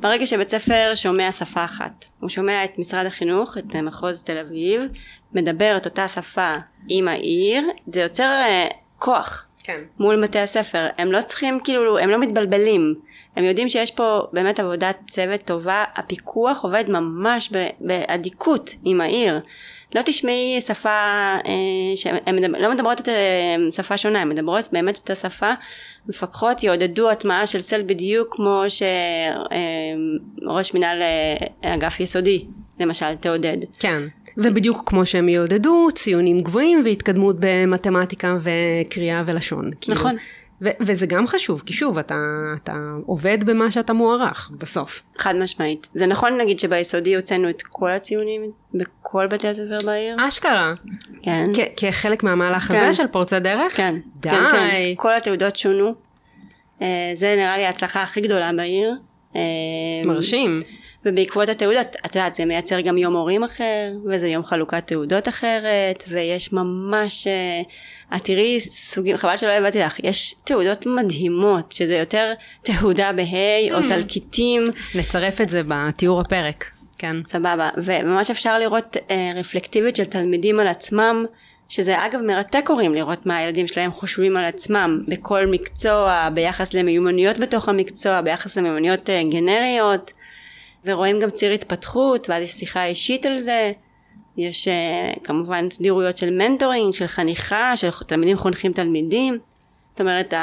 ברגע שבית ספר שומע שפה אחת, הוא שומע את משרד החינוך, את מחוז תל אביב, מדבר את אותה שפה עם העיר, זה יוצר uh, כוח כן. מול בתי הספר. הם לא צריכים, כאילו, הם לא מתבלבלים. הם יודעים שיש פה באמת עבודת צוות טובה, הפיקוח עובד ממש באדיקות עם העיר. לא תשמעי שפה, אה, שהן לא מדברות את אה, שפה שונה, הן מדברות באמת את השפה, מפקחות יעודדו הטמעה של סל בדיוק כמו שראש מנהל אה, אגף יסודי למשל תעודד. כן. ובדיוק כמו שהם יעודדו ציונים גבוהים והתקדמות במתמטיקה וקריאה ולשון. נכון. כאילו, ו- וזה גם חשוב, כי שוב, אתה, אתה עובד במה שאתה מוערך בסוף. חד משמעית. זה נכון נגיד שביסודי הוצאנו את כל הציונים בכל בתי הספר בעיר? אשכרה. כן. כ- כחלק מהמהלך כן. הזה של פורצי דרך? כן. די. כן, כן. כל התעודות שונו. אה, זה נראה לי ההצלחה הכי גדולה בעיר. אה, מרשים. ובעקבות התעודות, את יודעת, זה מייצר גם יום הורים אחר, וזה יום חלוקת תעודות אחרת, ויש ממש, אה, את תראי סוגים, חבל שלא הבאתי לך, יש תעודות מדהימות, שזה יותר תעודה בה' או תלקיטים. נצרף את זה בתיאור הפרק, כן. סבבה, וממש אפשר לראות אה, רפלקטיביות של תלמידים על עצמם, שזה אגב מרתק הורים לראות מה הילדים שלהם חושבים על עצמם בכל מקצוע, ביחס למיומנויות בתוך המקצוע, ביחס למיומנויות אה, גנריות, ורואים גם ציר התפתחות, ואז יש שיחה אישית על זה. יש uh, כמובן סדירויות של מנטורינג, של חניכה, של תלמידים חונכים תלמידים. זאת אומרת,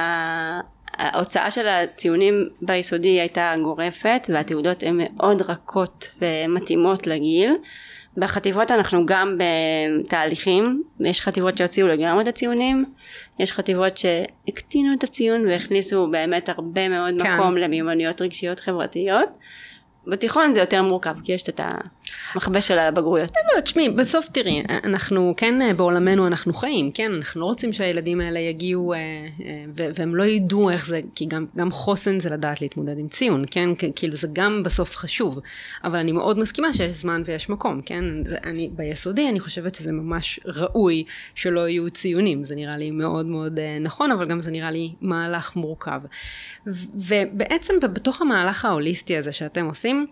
ההוצאה של הציונים ביסודי הייתה גורפת, והתעודות הן מאוד רכות ומתאימות לגיל. בחטיבות אנחנו גם בתהליכים, יש חטיבות שהוציאו לגמרי את הציונים, יש חטיבות שהקטינו את הציון והכניסו באמת הרבה מאוד כן. מקום למיומנויות רגשיות חברתיות. בתיכון זה יותר מורכב, כי יש את המכבש של הבגרויות. לא, תשמעי, בסוף תראי, אנחנו כן אה, בעולמנו אנחנו חיים, כן? אנחנו לא רוצים שהילדים האלה יגיעו אה, אה, והם לא ידעו איך זה, כי גם, גם חוסן זה לדעת להתמודד עם ציון, כן? כאילו זה גם בסוף חשוב, אבל אני מאוד מסכימה שיש זמן ויש מקום, כן? אני, ביסודי אני חושבת שזה ממש ראוי שלא יהיו ציונים, זה נראה לי מאוד מאוד נכון, אבל גם זה נראה לי מהלך מורכב. ובעצם בתוך המהלך ההוליסטי הזה שאתם עושים.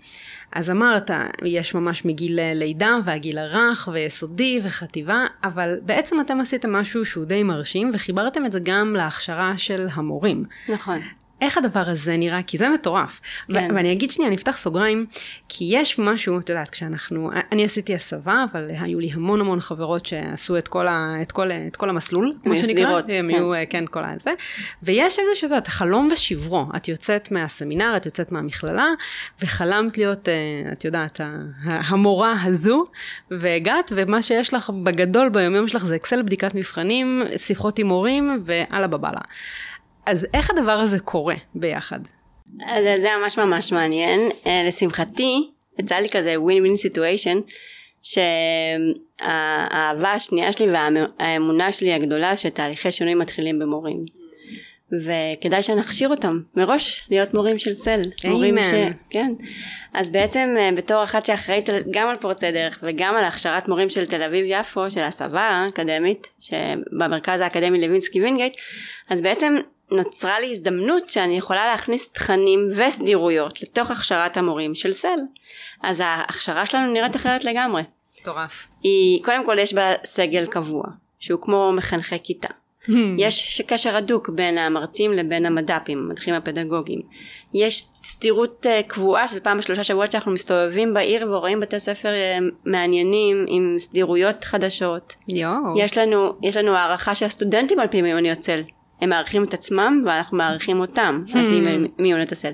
אז אמרת, יש ממש מגיל לידה והגיל הרך ויסודי וחטיבה, אבל בעצם אתם עשיתם משהו שהוא די מרשים וחיברתם את זה גם להכשרה של המורים. נכון. איך הדבר הזה נראה? כי זה מטורף. כן. ואני אגיד שנייה, אני אפתח סוגריים, כי יש משהו, את יודעת, כשאנחנו, אני עשיתי הסבה, אבל היו לי המון המון חברות שעשו את כל, ה, את כל, את כל המסלול, כמו שנקרא. הם כן. היו, כן, כל הזה. ויש איזה שאת יודעת, חלום ושברו. את יוצאת מהסמינר, את יוצאת מהמכללה, וחלמת להיות, אה, את יודעת, המורה הזו, והגעת, ומה שיש לך בגדול ביומיום שלך זה אקסל בדיקת מבחנים, שיחות עם הורים, ואללה בבאללה. אז איך הדבר הזה קורה ביחד? אז זה ממש ממש מעניין. אה, לשמחתי, יצא לי כזה win win situation, שהאהבה השנייה שלי והאמונה שלי הגדולה שתהליכי שינוי מתחילים במורים. וכדאי שנכשיר אותם מראש להיות מורים של SEL. מורים ש... כן. אז בעצם אה, בתור אחת שאחראית גם על פורצי דרך וגם על הכשרת מורים של תל אביב יפו של הסבה האקדמית שבמרכז האקדמי לוינסקי וינגייט אז בעצם נוצרה לי הזדמנות שאני יכולה להכניס תכנים וסדירויות לתוך הכשרת המורים של סל. אז ההכשרה שלנו נראית אחרת לגמרי. מטורף. היא, קודם כל יש בה סגל קבוע, שהוא כמו מחנכי כיתה. Hmm. יש קשר הדוק בין המרצים לבין המד"פים, המדריכים הפדגוגיים. יש סתירות uh, קבועה של פעם בשלושה שבועות שאנחנו מסתובבים בעיר ורואים בתי ספר uh, מעניינים עם סדירויות חדשות. יואו. יש לנו, יש לנו הערכה של הסטודנטים על פי מיוניות צל. הם מעריכים את עצמם ואנחנו מעריכים אותם, hmm. על פי מיונת הסל.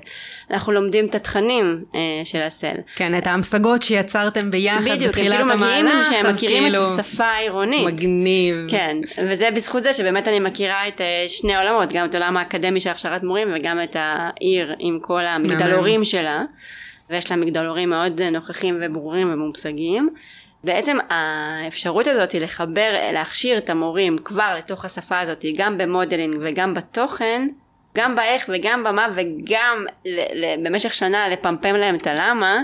אנחנו לומדים את התכנים אה, של הסל. כן, את ההמשגות שיצרתם ביחד בדיוק, בתחילת המהלך. בדיוק, הם כאילו מגיעים שהם מכירים כאילו... את השפה העירונית. מגניב. כן, וזה בזכות זה שבאמת אני מכירה את אה, שני העולמות, גם את העולם האקדמי של הכשרת מורים וגם את העיר עם כל המגדלורים שלה. ויש לה מגדלורים מאוד נוכחים וברורים ומומשגים. בעצם האפשרות הזאת היא לחבר, להכשיר את המורים כבר לתוך השפה הזאת, גם במודלינג וגם בתוכן, גם באיך וגם במה וגם ל- ל- במשך שנה לפמפם להם את הלמה,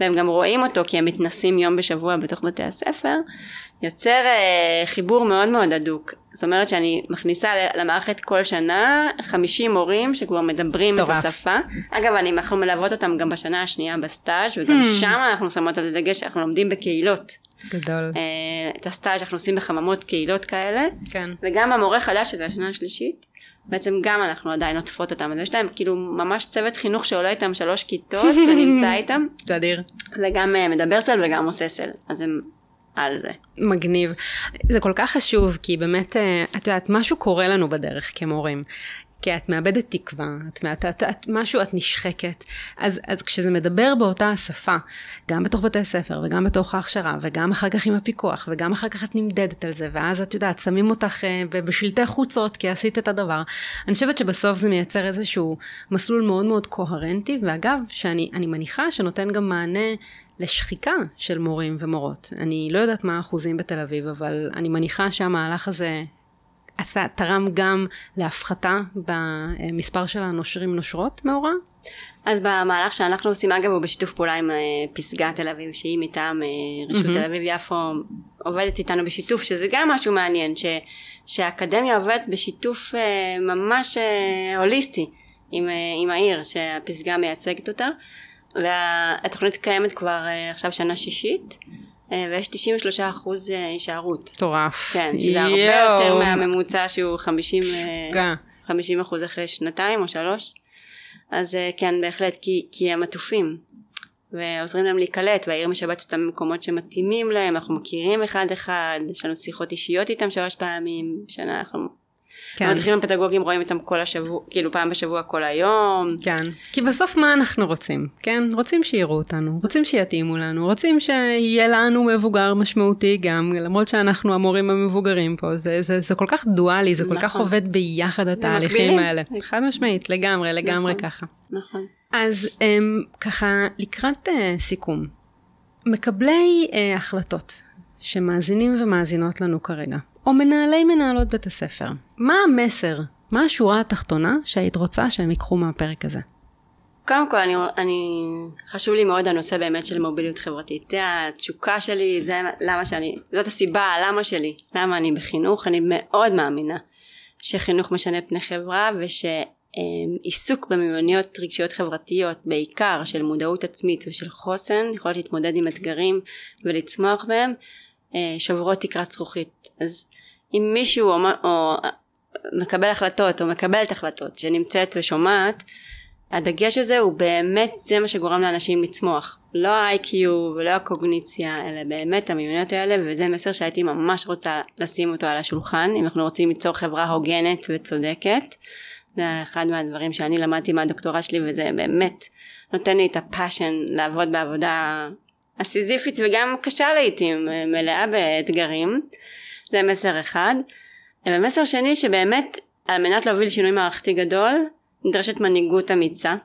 והם גם רואים אותו כי הם מתנסים יום בשבוע בתוך בתי הספר, יוצר uh, חיבור מאוד מאוד הדוק. זאת אומרת שאני מכניסה למערכת כל שנה 50 מורים שכבר מדברים טוב. את השפה. אגב, אני, אנחנו מלוות אותם גם בשנה השנייה בסטאז' וגם hmm. שם אנחנו שמות על הדגש שאנחנו לומדים בקהילות. גדול. Uh, את הסטאז' אנחנו עושים בחממות קהילות כאלה. כן. וגם המורה חדש שזה השנה השלישית. בעצם גם אנחנו עדיין עוטפות אותם, אז יש להם כאילו ממש צוות חינוך שעולה איתם שלוש כיתות [LAUGHS] ונמצא איתם. זה אדיר. וגם uh, מדבר סל וגם עושה סל, אז הם על זה. מגניב. זה כל כך חשוב, כי באמת, אה, את יודעת, משהו קורה לנו בדרך כמורים. כי את מאבדת תקווה, את, את, את, את משהו, את נשחקת. אז, אז כשזה מדבר באותה השפה, גם בתוך בתי ספר וגם בתוך ההכשרה וגם אחר כך עם הפיקוח וגם אחר כך את נמדדת על זה ואז את יודעת, שמים אותך uh, בשלטי חוצות כי עשית את הדבר. אני חושבת שבסוף זה מייצר איזשהו מסלול מאוד מאוד קוהרנטי ואגב, שאני מניחה שנותן גם מענה לשחיקה של מורים ומורות. אני לא יודעת מה האחוזים בתל אביב, אבל אני מניחה שהמהלך הזה עשה, תרם גם להפחתה במספר של הנושרים נושרות מהוראה? אז במהלך שאנחנו עושים אגב הוא בשיתוף פעולה עם אה, פסגה תל אביב שהיא מטעם אה, רשות mm-hmm. תל אביב יפו עובדת איתנו בשיתוף שזה גם משהו מעניין ש, שהאקדמיה עובדת בשיתוף אה, ממש הוליסטי עם, עם העיר שהפסגה מייצגת אותה והתוכנית קיימת כבר עכשיו שנה שישית אה, ויש 93 אחוז אה, הישארות. מטורף. כן, שזה הרבה. יותר מהממוצע שהוא 50, אה, משוגע. 50 אחוז אחרי שנתיים או שלוש. אז אה, כן, בהחלט, כי, כי הם עטופים. ועוזרים להם להיקלט, והעיר משבצת אותם במקומות שמתאימים להם, אנחנו מכירים אחד אחד, יש לנו שיחות אישיות איתם שלוש פעמים בשנה, אנחנו כן. המדריכים הפדגוגיים רואים אותם כל השבוע, כאילו פעם בשבוע כל היום. כן, כי בסוף מה אנחנו רוצים, כן? רוצים שיראו אותנו, רוצים שיתאימו לנו, רוצים שיהיה לנו מבוגר משמעותי גם, למרות שאנחנו המורים המבוגרים פה, זה, זה, זה כל כך דואלי, זה כל כך נכון. עובד ביחד התהליכים מקבילים. האלה. חד משמעית, לגמרי, לגמרי נכון. ככה. נכון. אז um, ככה, לקראת uh, סיכום, מקבלי uh, החלטות שמאזינים ומאזינות לנו כרגע, או מנהלי מנהלות בית הספר, מה המסר, מה השורה התחתונה שהיית רוצה שהם ייקחו מהפרק הזה? קודם כל, אני, אני, חשוב לי מאוד הנושא באמת של מוביליות חברתית. זה התשוקה שלי, זה למה שאני, זאת הסיבה, למה שלי, למה אני בחינוך. אני מאוד מאמינה שחינוך משנה פני חברה ושעיסוק במיומנויות רגשיות חברתיות, בעיקר של מודעות עצמית ושל חוסן, יכולות להתמודד עם אתגרים ולצמוח בהם, אה, שוברות תקרת זכוכית. אז אם מישהו או, או מקבל החלטות או מקבלת החלטות שנמצאת ושומעת, הדגש הזה הוא באמת זה מה שגורם לאנשים לצמוח. לא ה-IQ ולא הקוגניציה, אלא באמת המיומנויות האלה, וזה מסר שהייתי ממש רוצה לשים אותו על השולחן, אם אנחנו רוצים ליצור חברה הוגנת וצודקת. זה אחד מהדברים שאני למדתי מהדוקטורט שלי, וזה באמת נותן לי את הפאשן לעבוד בעבודה הסיזיפית וגם קשה לעיתים, מלאה באתגרים. זה מסר אחד. ומסר שני שבאמת על מנת להוביל שינוי מערכתי גדול נדרשת מנהיגות אמיצה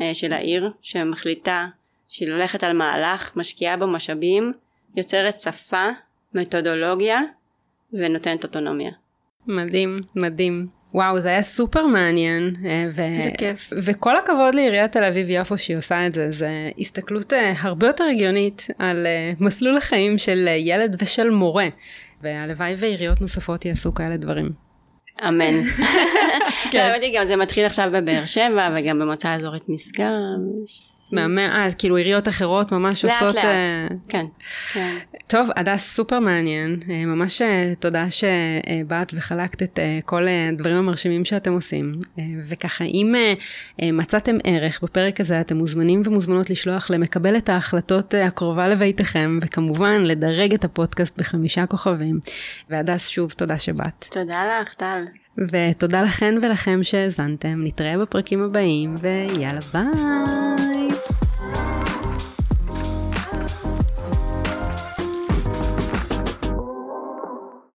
אה, של העיר שמחליטה שהיא הולכת על מהלך, משקיעה בו משאבים, יוצרת שפה, מתודולוגיה ונותנת אוטונומיה. מדהים, מדהים. וואו, זה היה סופר מעניין. אה, ו... זה כיף. וכל הכבוד לעיריית תל אביב יפו שהיא עושה את זה, זה הסתכלות אה, הרבה יותר הגיונית על מסלול החיים של ילד ושל מורה. והלוואי ועיריות נוספות יעשו כאלה דברים. אמן. [LAUGHS] כן. האמת היא גם זה מתחיל עכשיו בבאר שבע וגם במועצה האזורית משגב. מהמם, אה, כאילו עיריות אחרות ממש לאט עושות... לאט. אה, כן. כן. טוב, הדס סופר מעניין, אה, ממש אה, תודה שבאת וחלקת את כל הדברים המרשימים שאתם עושים. וככה, אם מצאתם ערך בפרק הזה, אתם מוזמנים ומוזמנות לשלוח למקבל את ההחלטות הקרובה לביתכם, וכמובן לדרג את הפודקאסט בחמישה כוכבים. והדס, שוב, תודה שבאת. תודה לך טל. ותודה לכן ולכם שהאזנתם, נתראה בפרקים הבאים, ויאללה ביי.